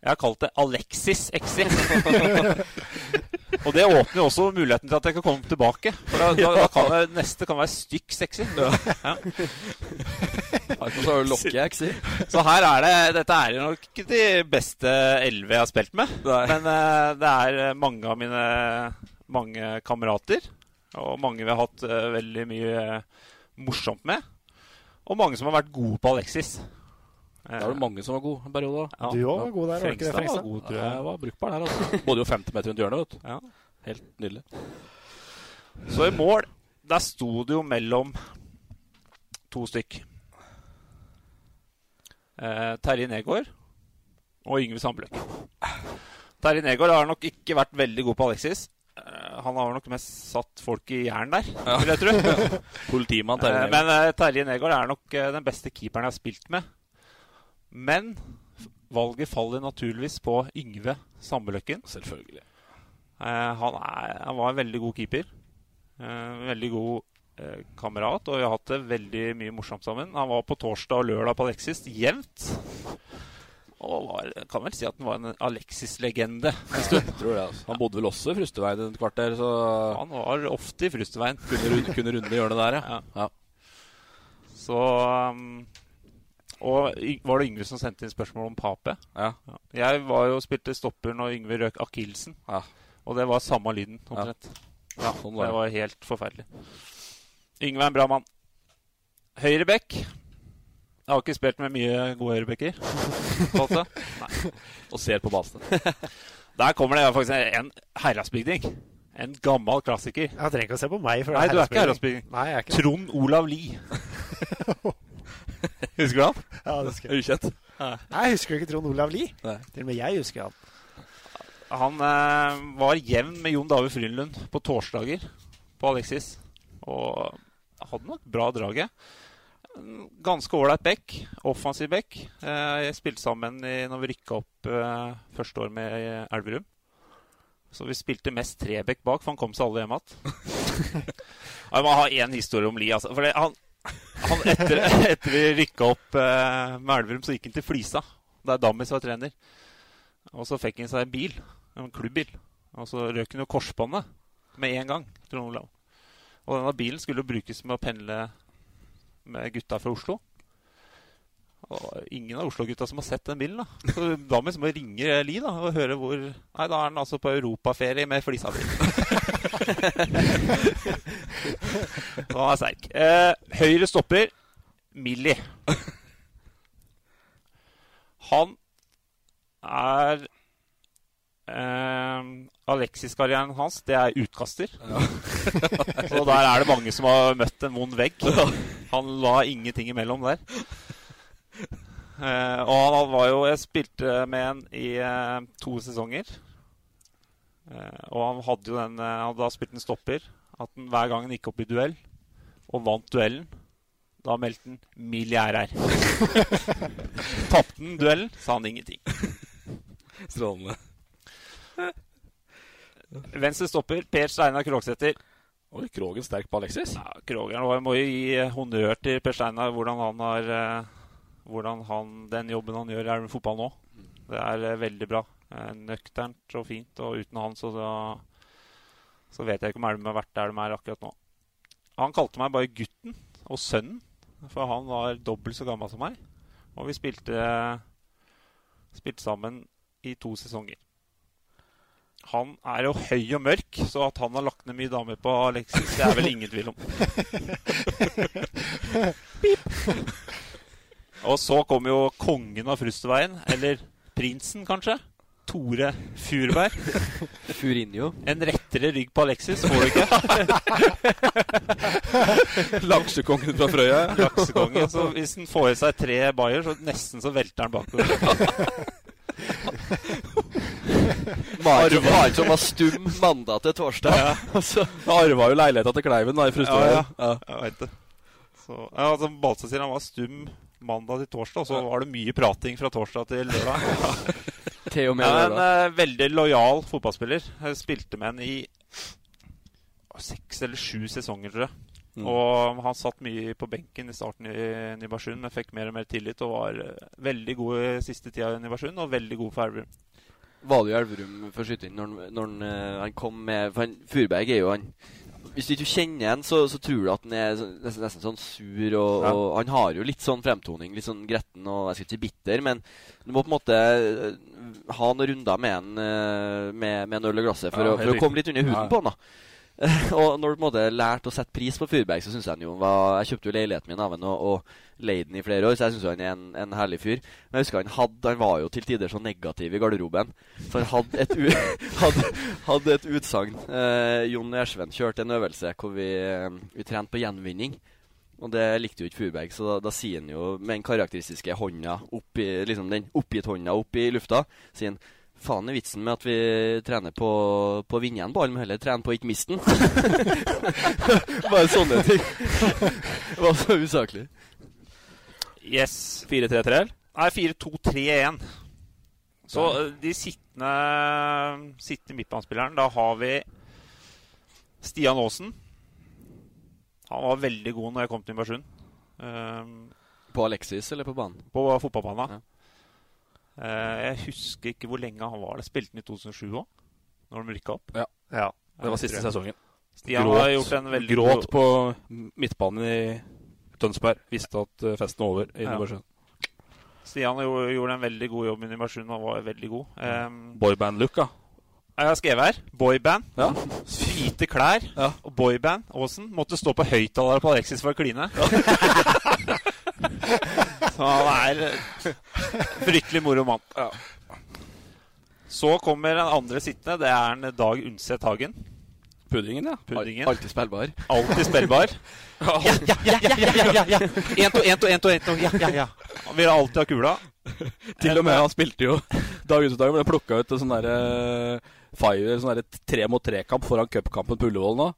Jeg har kalt det Alexis Exi. Og det åpner jo også muligheten til at jeg kan komme tilbake. For da, da, da kan jeg, neste kan være stykk sexy. Ja. Og så her er det Dette er nok ikke de beste elleve jeg har spilt med. Men uh, det er eh, mange av mine mange kamerater. Og mange vi har hatt uh, veldig mye uh, morsomt med. Og mange som har vært gode på Alexis. Da var det mange som var gode en periode. Ja. Du også var god der, var det ikke det, Frengstad Frengstad? var god, tror jeg. Jeg var brukbar der. altså. Både jo 50 meter rundt hjørnet, vet du. Ja. Helt nydelig. Så i mål, der sto det jo mellom to stykk. Eh, Terje Negård og Yngve Sandbløk. Terje Negård har nok ikke vært veldig god på Alexis. Eh, han har nok mest satt folk i jern der, vil jeg tro. Politimann Terje Eh, Negård. Men eh, Terje Negård er nok eh, den beste keeperen jeg har spilt med. Men valget faller naturligvis på Yngve Sambeløkken. Selvfølgelig. Eh, han, er, han var en veldig god keeper. Eh, veldig god eh, kamerat, og vi har hatt det veldig mye morsomt sammen. Han var på torsdag og lørdag på Alexis jevnt. Og var, kan vel si at han var en Alexis-legende en. Altså. Han bodde vel også i Frusteveien et kvarter, så Han var ofte i Frusteveien. kunne, runde, kunne runde hjørnet der, ja. ja. Så um, Og var det Yngve som sendte inn spørsmål om Pape? Ja. Jeg var jo spilte stopper når Yngve røk akilsen. Ja. Og det var samme lyden, omtrent. Ja, sånn var det det. var helt forferdelig. Yngve er en bra mann. Høyrebekk. Jeg har ikke spilt med mye gode høyrebekker. Og ser på basene. Der kommer det faktisk en herredsbygning. En gammel klassiker. Jeg trenger ikke å se på meg. for det Nei, er du er ikke er det. Trond Olav Lie. Husker du han? Ja, det husker jeg. Ukjent. Nei, jeg husker ikke Trond Olav Lie. Til og med jeg husker han. Han eh, var jevn med Jon David Frydenlund på torsdager på Alexis. Og hadde nok bra draget. Ganske ålreit back. Offensiv back. Eh, jeg spilte sammen i, når vi rykka opp eh, første år med Elverum. Så vi spilte mest treback bak, for han kom seg alle hjem igjen. Jeg må ha én historie om Lie. Altså. For det, han, han etter, etter vi rykka opp eh, med Elverum, så gikk han til Flisa, der Dammis var trener. Og så fikk han seg en bil, en klubbbil. Og så røk han jo korsbåndet med en gang. Trond Olav. Og denne bilen skulle brukes med å pendle med gutta fra Oslo. Ingen av Oslo-gutta som har sett den bilen. da Så da må ringe Li da og høre hvor Nei, da er han altså på europaferie med Flisa-bil. Han er sterk. Eh, høyre stopper Millie. Han er eh, Alexis-karrieren hans, det er utkaster. Og der er det mange som har møtt en vond vegg. Han la ingenting imellom der. Eh, og han var jo Jeg spilte med en i uh, to sesonger. Uh, og han hadde jo den Han hadde da spilt en stopper. At han hver gang han gikk opp i duell, og vant duellen, da meldte han Milliærer her'. Tapte han duellen, sa han ingenting. Strålende. Venstre stopper Per Steinar Krogsæter. Oi, Krogen sterk på Alexis. Ja, Krogen var- må jo gi honnør til Per Steinar hvordan han har Hvordan han, den jobben han gjør i med fotball nå. Det er eh, veldig bra. Eh, Nøkternt og fint. Og uten han så, så vet jeg ikke om Elverum har vært der de er akkurat nå. Han kalte meg bare gutten og sønnen, for han var dobbelt så gammel som meg. Og vi spilte, spilte sammen i to sesonger. Han er jo høy og mørk, så at han har lagt ned mye damer på Alexis, det er vel ingen tvil om. Pip. Og så kom jo kongen av Frusterveien, eller prinsen kanskje, Tore Furberg. Furinho. En rettere rygg på Alexis får du ikke. Laksekongen fra Frøya. Laksekongen. Så hvis han får i seg tre bayer, så nesten så velter han bakover. Var som var stum mandag til torsdag. Ja. Altså. Han arva jo leiligheta til Kleiven da, i Frustveien. Ja, ja. Jeg vet det. Så, ja, altså, Balsa sier han var stum mandag til torsdag, og så var det mye prating fra torsdag til lørdag. Til og med lørdag. en eh, veldig lojal fotballspiller. Jeg spilte med han i seks eller sju sesonger, tror jeg. Mm. Og han satt mye på benken i starten i Nybergsund, men fikk mer og mer tillit og var eh, veldig god i siste tida i Nybergsund, og veldig god for Elverum. Var det jo Elverum for skyting når, når han, eh, han kom med For Furberg er jo han Hvis du ikke kjenner han, så, så tror du at han er nesten, nesten sånn sur. Og, Ja. og han har jo litt sånn fremtoning, litt sånn gretten og jeg skal ikke si bitter, men du må på en måte eh, ha noen runder med han eh, med, med en øl i glasset for, Ja, å, for å komme litt under huden Ja. på han. da og når du på en måte lærte å sette pris på Furberg, så syns jeg han jo var Jeg kjøpte jo leiligheten min av han og, og leide den i flere år, så jeg syns han er en, en, herlig fyr. Men jeg husker han hadde Han var jo til tider så negativ i garderoben. For han hadde et, hadde, hadde et utsagn. Eh, Jon Ersven kjørte en øvelse hvor vi, eh, vi trente på gjenvinning. Og det likte jo ikke Furberg, så da, da sier han jo med den karakteristiske hånda oppi liksom den oppgitt hånda opp i lufta, sier han Faen i vitsen med at vi trener på, på å vinne en ball, men heller trene på å ikke miste den. Bare sånne ting. det var så usaklig. Yes. 4-3-3? Nei, 4-2-3-1. Så eh, de sittende, sittende midtbanespilleren Da har vi Stian Aasen. Han var veldig god når jeg kom til Nybergsund. Um, på Alexis eller på banen? På fotballbanen. Ja. Uh, jeg husker ikke hvor lenge han var der. Spilte han i 2007 òg? Når de rykka opp? Ja. ja. Det var siste sesongen. Stian gråt, har gjort en veldig gråt på midtbanen i Tønsberg. Visste at eh, festen var over i Nybergsund. Stian gjorde en veldig god jobb i Nybergsund. Han var veldig god. Um, Boyband-look, da. Jeg har skrevet her. Boyband. Ja. Hvite klær ja. og boyband. Aasen måtte stå på høyttalere på Alexis for å kline. Så han er fryktelig moro mann. Ja. Så kommer den andre sittende. Det er en Dag Undset Hagen. Puddingen, ja. Puddingen. Alltid spillbar. Alltid spillbar. ja, ja, ja, ja, ja, ja, ja. En to, en to, en to, en to. Ja, ja, ja. Han vil alltid ha kula. Til og med han spilte jo Dag Undset Hagen ble plukka ut til sånn derre Fire, sånn tre mot tre-kamp foran cupkampen på Ullevål nå.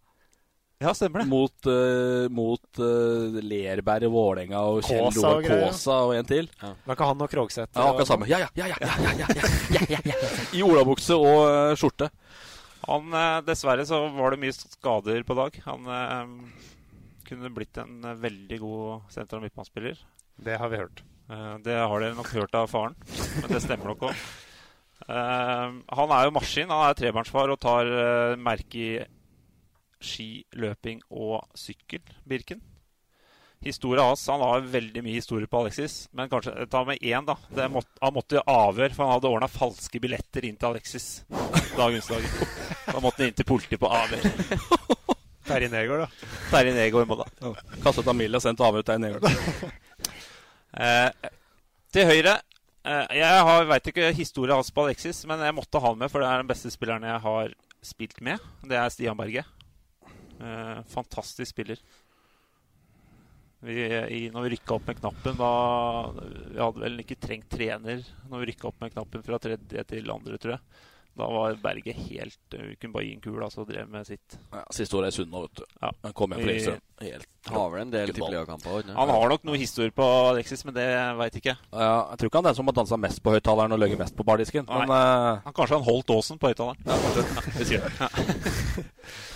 Ja, stemmer det. Mot, uh, mot uh, Lerberg Vålerenga og Kjell Kåsa og, og en til. Ja. Var ikke han og Krogseth? Ja, akkurat samme. Ja, ja, ja, ja, ja, I olabukse og uh, skjorte. Han, Dessverre så var det mye skader på dag. Han kunne blitt en veldig god senter- og midtbanespiller. Det har vi hørt. det har dere nok hørt av faren, men det stemmer nok òg. han er jo maskin. Han er trebarnsfar og tar merke i ski, løping og sykkel, Birken. Historie hans Han har veldig mye historie på Alexis, men kanskje ta med én, da. Måtte, han måtte jo avhør, for han hadde ordna falske billetter inn til Alexis dagens dag. Da måtte han inn til politiet på avhør. Terje Negård, da. Terje Negård må da. Kastet Amille og sendt avhør til Terje Negård. eh, til høyre eh, Jeg veit ikke historien hans på Alexis, men jeg måtte ha han med, for det er den beste spilleren jeg har spilt med. Det er Stian Berge. Eh, fantastisk spiller. Vi, i, når vi rykka opp med knappen da Vi hadde vel ikke trengt trener når vi rykka opp med knappen fra tredje til andre, tror jeg. Da var Berget helt Vi kunne bare gi en kul, altså, og drev med sitt. Ja, Siste året i Sunna, vet du. Ja. Han kom hjem fra Lillestrøm. Helt Har vel en del tippeligakamper? Han har nok noe historie på Alexis, men det veit ikke. Ja, jeg tror ikke han er den som har dansa mest på høyttaleren og løyet mest på bardisken. Men, uh... han, kanskje han holdt Åsen på høyttaleren. Ja, kanskje. Det.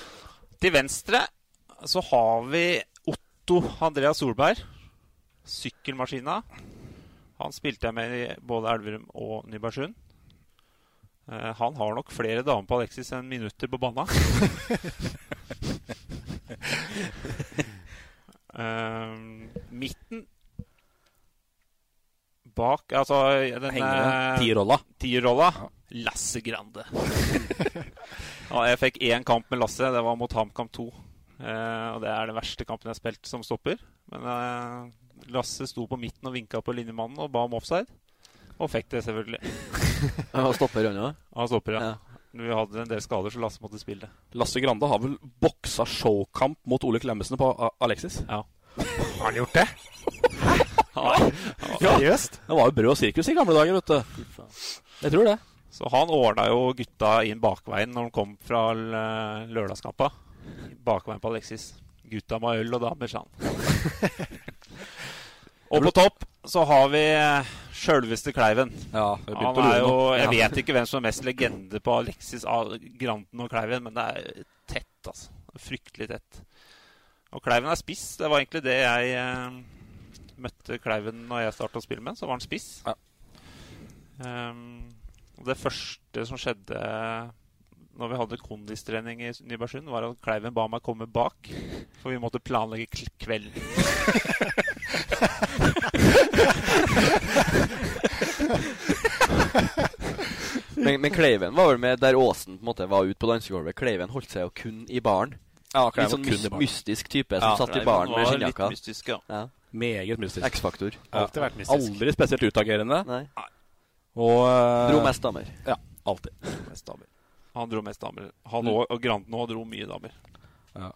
Til venstre så har vi Otto Andreas Solberg. Sykkelmaskina. Han spilte jeg med i både Elverum og Nybergsund. Uh, han har nok flere damer på Alexis enn minutter på banna. uh, midten bak Altså den Tierrolla. Tierrolla. Ja. Lasse Grande. ja, jeg fikk én kamp med Lasse. Det var mot HamKam 2. Eh, og det er den verste kampen jeg har spilt som stopper. Men eh, Lasse sto på midten og vinka på linjemannen og ba om offside. Og fikk det, selvfølgelig. Han stopper unna? Han stopper, ja. ja. Vi hadde en del skader, så Lasse måtte spille. Lasse Grande har vel boksa showkamp mot Ole Klemmesen på Alexis? Ja. Har han gjort det? Hæ? Ja. Seriøst? Det var jo brød og sirkus i gamle dager, vet du. Jeg tror det. Så han ordna jo gutta inn bakveien når han kom fra lørdagskampa bakveien på Alexis. Gutta med øl og damer, sa han. og på topp så har vi eh, sjølveste Kleiven. Ja, han er jo, jeg vet ikke hvem som er mest legende på Alexis, Granten og Kleiven, men det er tett, altså. Fryktelig tett. Og Kleiven er spiss. Det var egentlig det jeg eh, møtte Kleiven når jeg starta å spille med. Så var han spiss. Ja. Um, det første som skjedde når vi hadde kondistrening i Nybergsund, var at Kleiven ba meg komme bak. For vi måtte planlegge kvelden. Men, men Kleiven var vel med der Åsen på en måte var ute på dansegulvet. Kleiven holdt seg jo kun i baren. Ja, Litt sånn mys mystisk type som Ja, satt i baren med skinnjakka. litt mystisk, ja. Meget mystisk. X-faktor. Alltid vært mystisk. Aldri spesielt utagerende. Nei. Og eh, Dro mest damer. Ja, alltid. Mest damer. Han dro mest damer. Han og, og Granden òg dro mye damer. Ja.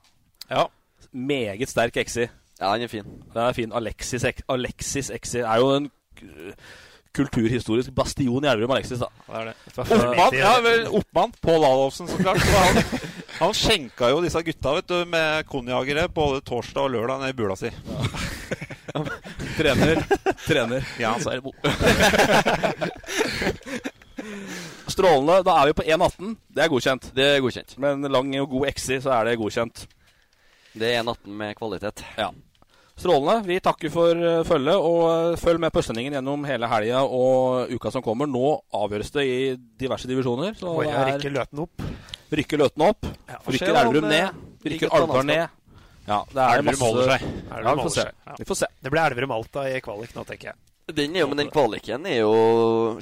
Ja. Meget sterk Exi. Ja, han er fin. Den er fin. Alexis, Alexis Exi er jo en kulturhistorisk bastion i Elverum, Alexis, da. Det er det. Oppmann, ja, vel, Oppmann, Pål Adolfsen, så klart. Så Han, han skjenka jo disse gutta vet du, med konjagere både torsdag og lørdag ned i bula si. Trener. Trener. Ja, så er det bo. Strålende. Da er vi på 1,18. Det er godkjent. Det er godkjent. Med en lang og god Exi så er det godkjent. Det er 1,18 med kvalitet. Ja. Strålende. Vi takker for uh, følget, og uh, følg med på Østlendingen gjennom hele helga og uka som kommer. Nå avgjøres det i diverse divisjoner. Så er- rykker Løten opp. Rykker Løten opp. Ja, rykker Elverum ned. blir Rykker Alvdal ned. Ja, det er Elverum masse holder seg. Ja, vi får se. ja. Vi får se. Det blir Elverum-Alta i kvalik nå, tenker jeg. Den er jo, men den kvaliken er jo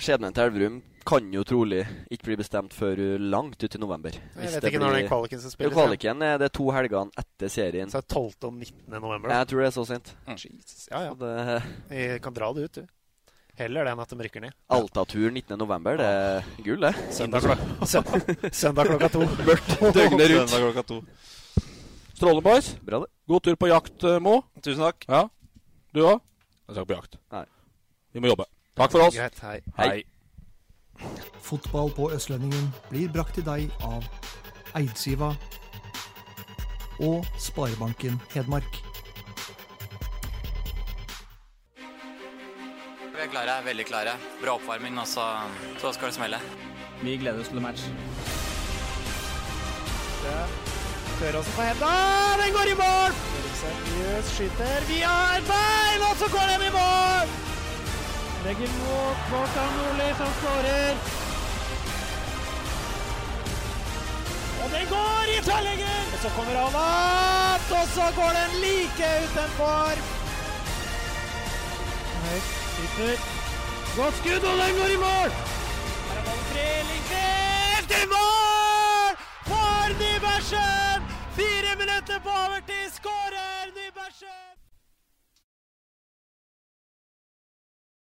Skjebnen til Elverum kan jo trolig ikke bli bestemt før langt ut i november. Jeg vet ikke når den kvaliken skal spilles, kvaliken er det to helgene etter serien. Så er det 12. og 19. november. da. Jeg tror det er så sent. Jesus. Ja, ja. Det- Vi kan dra det ut, du. Heller det enn at de rykker ned. Alta-tur 19. november, det er gull, det. Søndag, klok søndag, søndag klokka to. Mørkt døgnet rundt. Søndag klokka to. Strålende, boys. Bra det. God tur på jakt, eh, Mo. Tusen takk. Ja. Du òg? Jeg skal ikke på jakt. Nei. Vi må jobbe. Takk for oss. Greit, hei. Hei. Fotball på Østlendingen blir brakt til deg av Eidsiva og Sparebanken Hedmark. Vi er klare, veldig klare. Bra oppvarming, og så, så skal det smelle. Vi gleder oss til match. Tør også på henda. Den går i mål! Erik Seriøs skyter via et bein, og så går den i mål! Legger mot Kvartan Nordli, som skårer. Og den går i tverrlegger! Og så kommer han opp, og så går den like utenfor. Høyt, skyter. Godt skudd, og den går i mål! Her er ballen fri, Lindqvist i mål! For Nybergsen! minutter på overtid skårer Nybergsen!